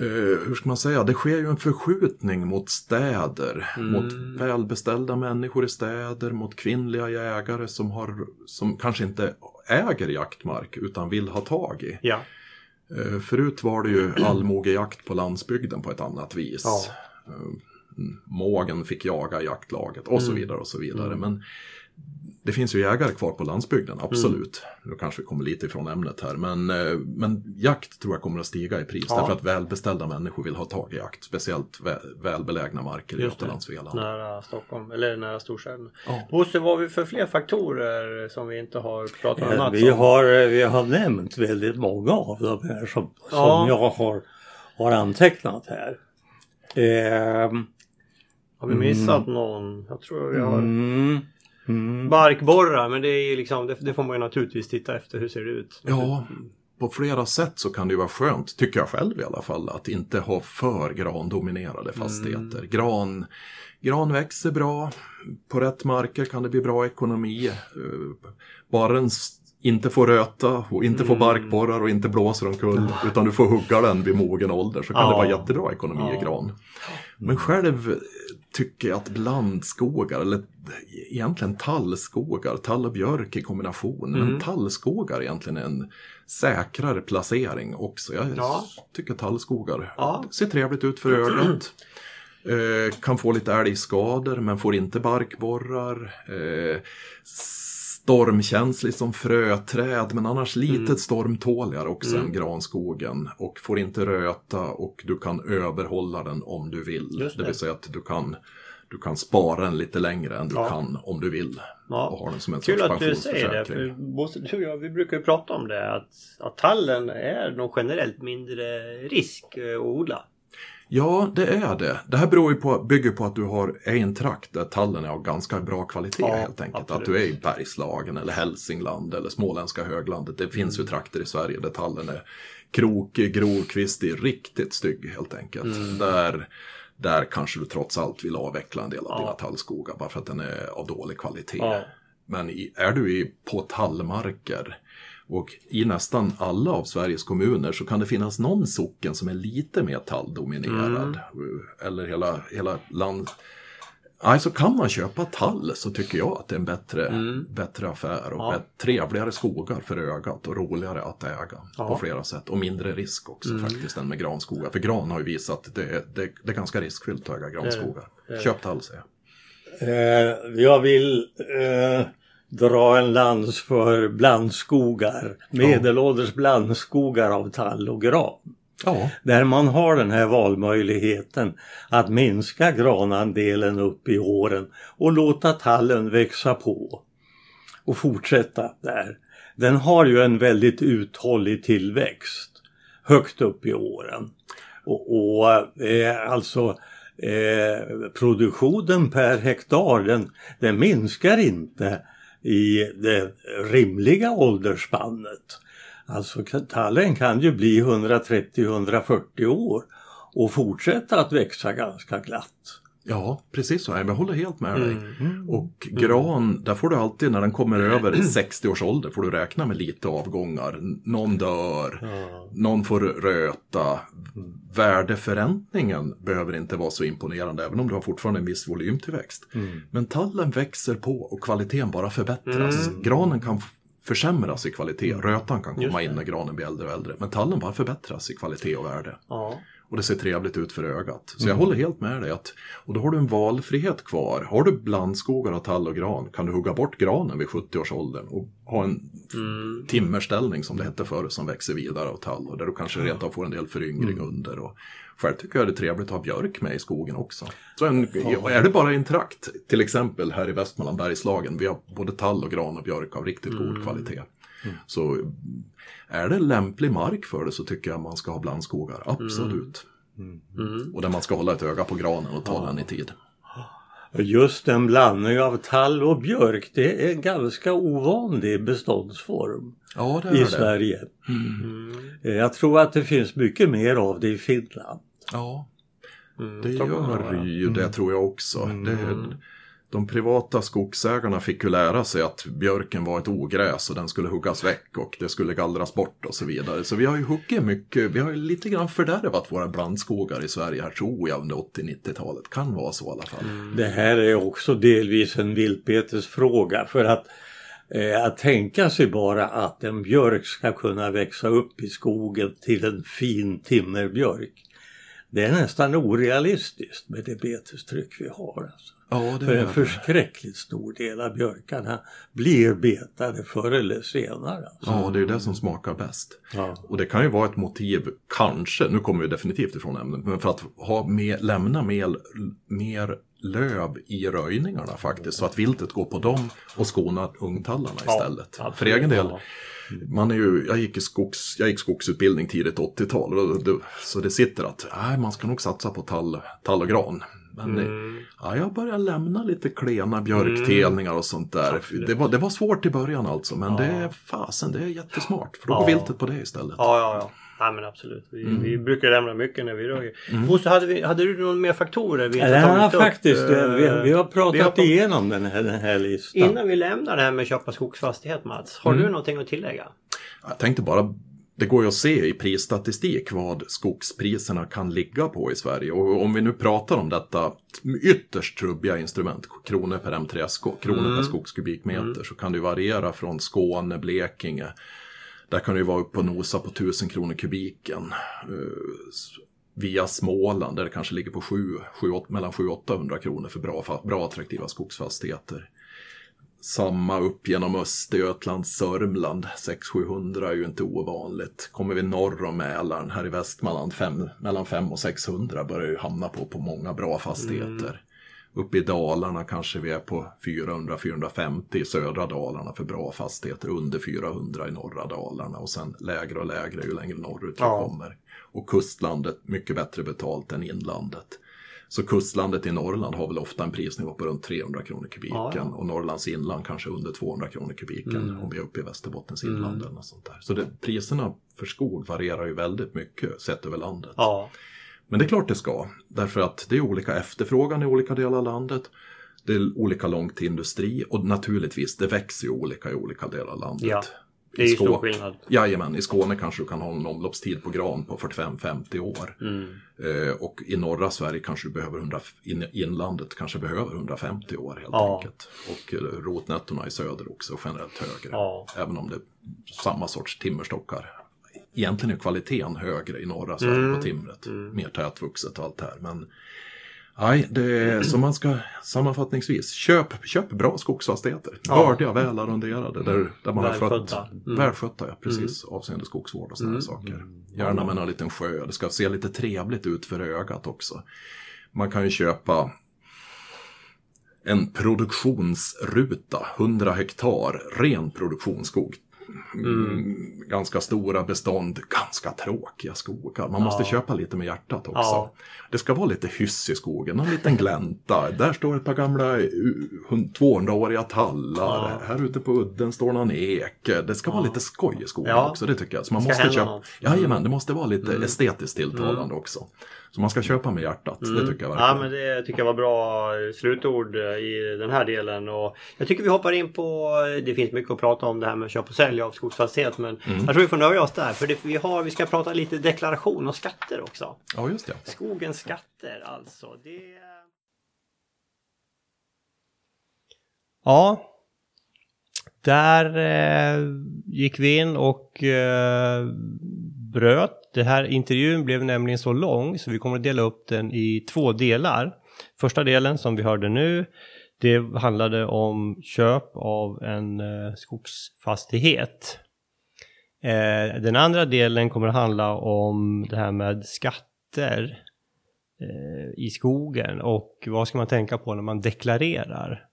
hur ska man säga, det sker ju en förskjutning mot städer, mot välbeställda människor i städer, mot kvinnliga jägare som, har, som kanske inte äger jaktmark utan vill ha tag i. Ja. Eh, förut var det ju allmogejakt på landsbygden på ett annat vis. Ja. Eh, mm, Mågen fick jaga jaktlaget och så vidare och så vidare. Men det finns ju jägare kvar på landsbygden, absolut. Nu kanske vi kommer lite ifrån ämnet här, men, eh, men jakt tror jag kommer att stiga i pris. Ja. Därför att välbeställda människor vill ha tag i jakt, speciellt vä- välbelägna marker i Just det. Götaland, Svealand. Nära Stockholm, eller nära storstäderna. Ja. Bosse, vad har vi för fler faktorer som vi inte har pratat om? Eh, Mats Vi har, vi har nämnt väldigt många av de här som, som Ja. jag har, har antecknat här. Ehm, Har vi missat någon? Jag tror vi har mm, mm. barkborrar, men det är liksom, det, det får man ju naturligtvis titta efter. Hur ser det ut? Ja, på flera sätt så kan det ju vara skönt, tycker jag själv i alla fall, att inte ha för grandominerade fastigheter. Gran, gran växer bra, på rätt marker kan det bli bra ekonomi. Eh, s- inte får röta och inte får barkborrar och inte blåser omkull, utan du får hugga den vid mogen ålder så kan Ja. det vara jättebra ekonomi i gran. Men själv tycker att blandskogar, eller egentligen tallskogar, tall och björk i kombination, Mm. men tallskogar egentligen är en säkrare placering också. Jag Ja. tycker tallskogar Ja. ser trevligt ut för ögat. Eh, kan få lite älgskador men får inte barkborrar. Eh, stormkänslig som fröträd men annars Mm. lite stormtåligare också än granskogen. Och får inte röta och du kan överhålla den om du vill. Det det. vill säga att du kan, du kan spara den lite längre än du Ja. kan om du vill. Ja. Och ha den som en Kul sorts att du säger det, för Bosse, du och jag, vi brukar ju prata om det att, att tallen är nog generellt mindre risk att odla. Ja, det är det. Det här beror ju på, bygger på att du har, en trakt där tallen är av ganska bra kvalitet Ja, helt enkelt. absolut. Att du är i Bergslagen eller Hälsingland eller småländska höglandet. Det finns Mm. ju trakter i Sverige där tallen är krokig, grovkvistig, riktigt stygg helt enkelt. Mm. Där, där kanske du trots allt vill avveckla en del av Ja. dina tallskogar bara för att den är av dålig kvalitet. Ja. Men i, är du i, på tallmarker och i nästan alla av Sveriges kommuner så kan det finnas någon socken som är lite mer talldominerad. Eller hela, hela land. Nej, så kan man köpa tall så tycker jag att det är en bättre, bättre affär och Ja. bättre, trevligare skogar för ögat och roligare att äga Ja. på flera sätt. Och mindre risk också faktiskt än med granskogar. För gran har ju visat att det, är- det, det är ganska riskfyllt att äga granskogar. det är det. Köp tall säger jag. Eh, jag vill eh, dra en lans för blandskogar. Medelålders blandskogar av tall och gran. Ja, Där man har den här valmöjligheten att minska granandelen upp i åren och låta tallen växa på. Och fortsätta där. Den har ju en väldigt uthållig tillväxt högt upp i åren. Och, och eh, alltså eh, produktionen per hektar den, den minskar inte i det rimliga åldersspannet. Alltså tallen kan ju bli 130-140 år och fortsätta att växa ganska glatt. Ja, precis så. Jag håller helt med dig. Mm. Och gran, där får du alltid när den kommer över 60 års ålder får du räkna med lite avgångar. Någon dör, Ja. någon får röta. Värdeförräntningen behöver inte vara så imponerande även om du har fortfarande en viss volymtillväxt. Men tallen växer på och kvaliteten bara förbättras. Granen kan försämras i kvalitet, rötan kan komma in när granen blir äldre och äldre. Men tallen bara förbättras i kvalitet och värde. Ja. Och det ser trevligt ut för ögat. Så jag håller helt med dig. Att, och då har du en valfrihet kvar. Har du blandskogar av tall och gran kan du hugga bort granen vid 70-årsåldern och ha en Mm. timmerställning som det hette förr som växer vidare av tall och där du kanske rent av får en del föryngring under. Och själv tycker jag det är trevligt att ha björk med i skogen också. Så en, är det bara en trakt, till exempel här i Västmanland, Bergslagen, vi har både tall och gran och björk av riktigt god kvalitet. Så är det lämplig mark för det så tycker jag man ska ha blandskogar, absolut. Mm. Och där man ska hålla ett öga på granen och ta den i tid. Just en blandning av tall och björk, det är en ganska ovanlig beståndsform Ja, i. Sverige. Mm. Eh, Jag tror att det finns mycket mer av det i Finland. Ja, Mm. det gör ju det tror jag också. Det, de privata skogsägarna fick ju lära sig att björken var ett ogräs och den skulle huggas väck och det skulle gallras bort och så vidare. Så vi har ju huggit mycket, vi har ju lite grann fördärvat våra blandskogar i Sverige här tror jag under 80-90-talet. Kan vara så i alla fall. Mm. Det här är också delvis en viltbetesfråga för att eh, att tänka sig bara att en björk ska kunna växa upp i skogen till en fin timmerbjörk. Det är nästan orealistiskt med det betestryck vi har. Alltså. Ja, det För en förskräckligt stor del av björkarna blir betade förr eller senare. Alltså. Ja, det är det som smakar bäst. Ja. Och det kan ju vara ett motiv, kanske, nu kommer vi definitivt ifrån ämnet, men för att ha mer, lämna mer, mer löv i röjningarna faktiskt. Så att viltet går på dem och skonar ungtallarna istället. absolut. för egen del, Ja. man är ju, jag, gick i skogs, jag gick skogsutbildning tidigt 80-tal. och då- då- Så det sitter att nej, man ska nog satsa på tall, tall och gran. Men Mm. ja, jag börjar lämna lite klena björktelningar och sånt där. Det var, det var svårt i början alltså, men det är fasen, det är jättesmart. För då går Ja. viltet på det istället. Ja, ja, ja. Ja men absolut. Vi, Mm. vi brukar lämna mycket när vi röjer. Bosse, hade, vi, hade du någon mer faktorer vi inte Ja, tagit upp? faktiskt. Eh, vi, vi har pratat vi har på- igenom den här, den här listan. Innan vi lämnar det här med köpa skogsfastighet Mats. Har Mm. du någonting att tillägga? Jag tänkte bara, det går ju att se i prisstatistik vad skogspriserna kan ligga på i Sverige. Och om vi nu pratar om detta ytterst trubbiga instrument, kronor per M3SK, kronor per skogskubikmeter, så kan det variera från Skåne, Blekinge. Där kan det ju vara upp och nosa på 1000 kronor kubiken. Eh, Via Småland där det kanske ligger på 7, 7, mellan 700-800 kronor för bra, bra attraktiva skogsfastigheter. Samma upp genom Östergötland, Sörmland, 600-700 är ju inte ovanligt. Kommer vi norr om Mälaren, här i Västmanland, fem, mellan 500 och 600 börjar ju hamna på, på många bra fastigheter. Uppe i Dalarna kanske vi är på 400-450 i södra Dalarna för bra fastigheter, under 400 i norra Dalarna och sen lägre och lägre ju längre norrut vi Ja. kommer. Och kustlandet mycket bättre betalt än inlandet. Så kustlandet i Norrland har väl ofta en prisnivå på runt 300 kronor kubiken Ja, ja. och Norrlands inland kanske under 200 kronor kubiken Mm. om vi är uppe i Västerbottens inland eller något sånt där. Så det, priserna för skog varierar ju väldigt mycket sett över landet. Ja. Men det är klart det ska, därför att det är olika efterfrågan i olika delar av landet. Det är olika långt till industri och naturligtvis, det växer ju olika i olika delar av landet. Det I är ju stor skillnad. Jajamän, i Skåne kanske du kan ha en omloppstid på gran på 45-50 år. Mm. Eh, och i norra Sverige kanske du behöver 100, in, inlandet kanske behöver 150 år helt Ja. enkelt. Och eh, rotnettona i söder också generellt högre. Ja. Även om det är samma sorts timmerstockar. Egentligen är kvaliteten högre i norra Sverige Mm. på timret. Mer tätvuxet och allt det här. Men nej, det är, så man ska sammanfattningsvis, köp, köp bra skogsfastigheter. Ja. Bördiga, välarronderade, där, där man har fött. Välskötta. Mm. Välskötta, ja precis. Avseende skogsvård och sådana saker. Gärna med en liten sjö. Det ska se lite trevligt ut för ögat också. Man kan ju köpa en produktionsruta, 100 hektar, ren produktionsskog. Mm, ganska stora bestånd, ganska tråkiga skogar. Man måste Ja. köpa lite med hjärtat också. Ja. Det ska vara lite hyss i skogen, en liten glänta. Där står ett par gamla eh, hund- 200-åriga tallar. Ja. Här ute på udden står någon ek. Det ska vara lite skoj i skogen också, det tycker jag. Så man måste köpa... något. Jajamän, det måste vara lite estetiskt tilltalande också. Så man ska köpa med hjärtat, det Mm. tycker jag Ja, verkligen. men det tycker jag var bra slutord eh, i den här delen. Och jag tycker vi hoppar in på, det finns mycket att prata om det här med köp och sälj av skogsfastighet. Men Mm. jag tror vi får nöja oss där. För det, vi, har, vi ska prata lite deklaration och skatter också. Ja, just det. Skogens skatter alltså. Det... Ja. Där eh, gick vi in och eh, bröt. Den här intervjun blev nämligen så lång så vi kommer att dela upp den i två delar. Första delen som vi hörde nu, det handlade om köp av en eh, skogsfastighet. Eh, den andra delen kommer att handla om det här med skatter eh, i skogen och vad ska man tänka på när man deklarerar.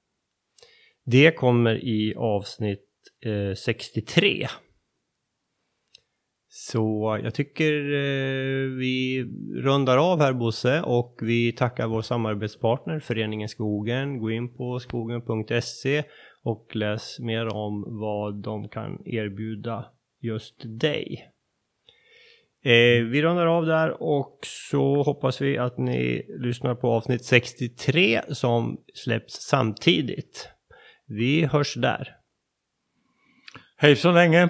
Det kommer i avsnitt eh, 63. Så jag tycker eh, vi rundar av här Bosse och vi tackar vår samarbetspartner Föreningen Skogen. Gå in på skogen.se och läs mer om vad de kan erbjuda just dig. Eh, vi rundar av där och så hoppas vi att ni lyssnar på avsnitt 63 som släpps samtidigt. Vi hörs där. Hej så länge!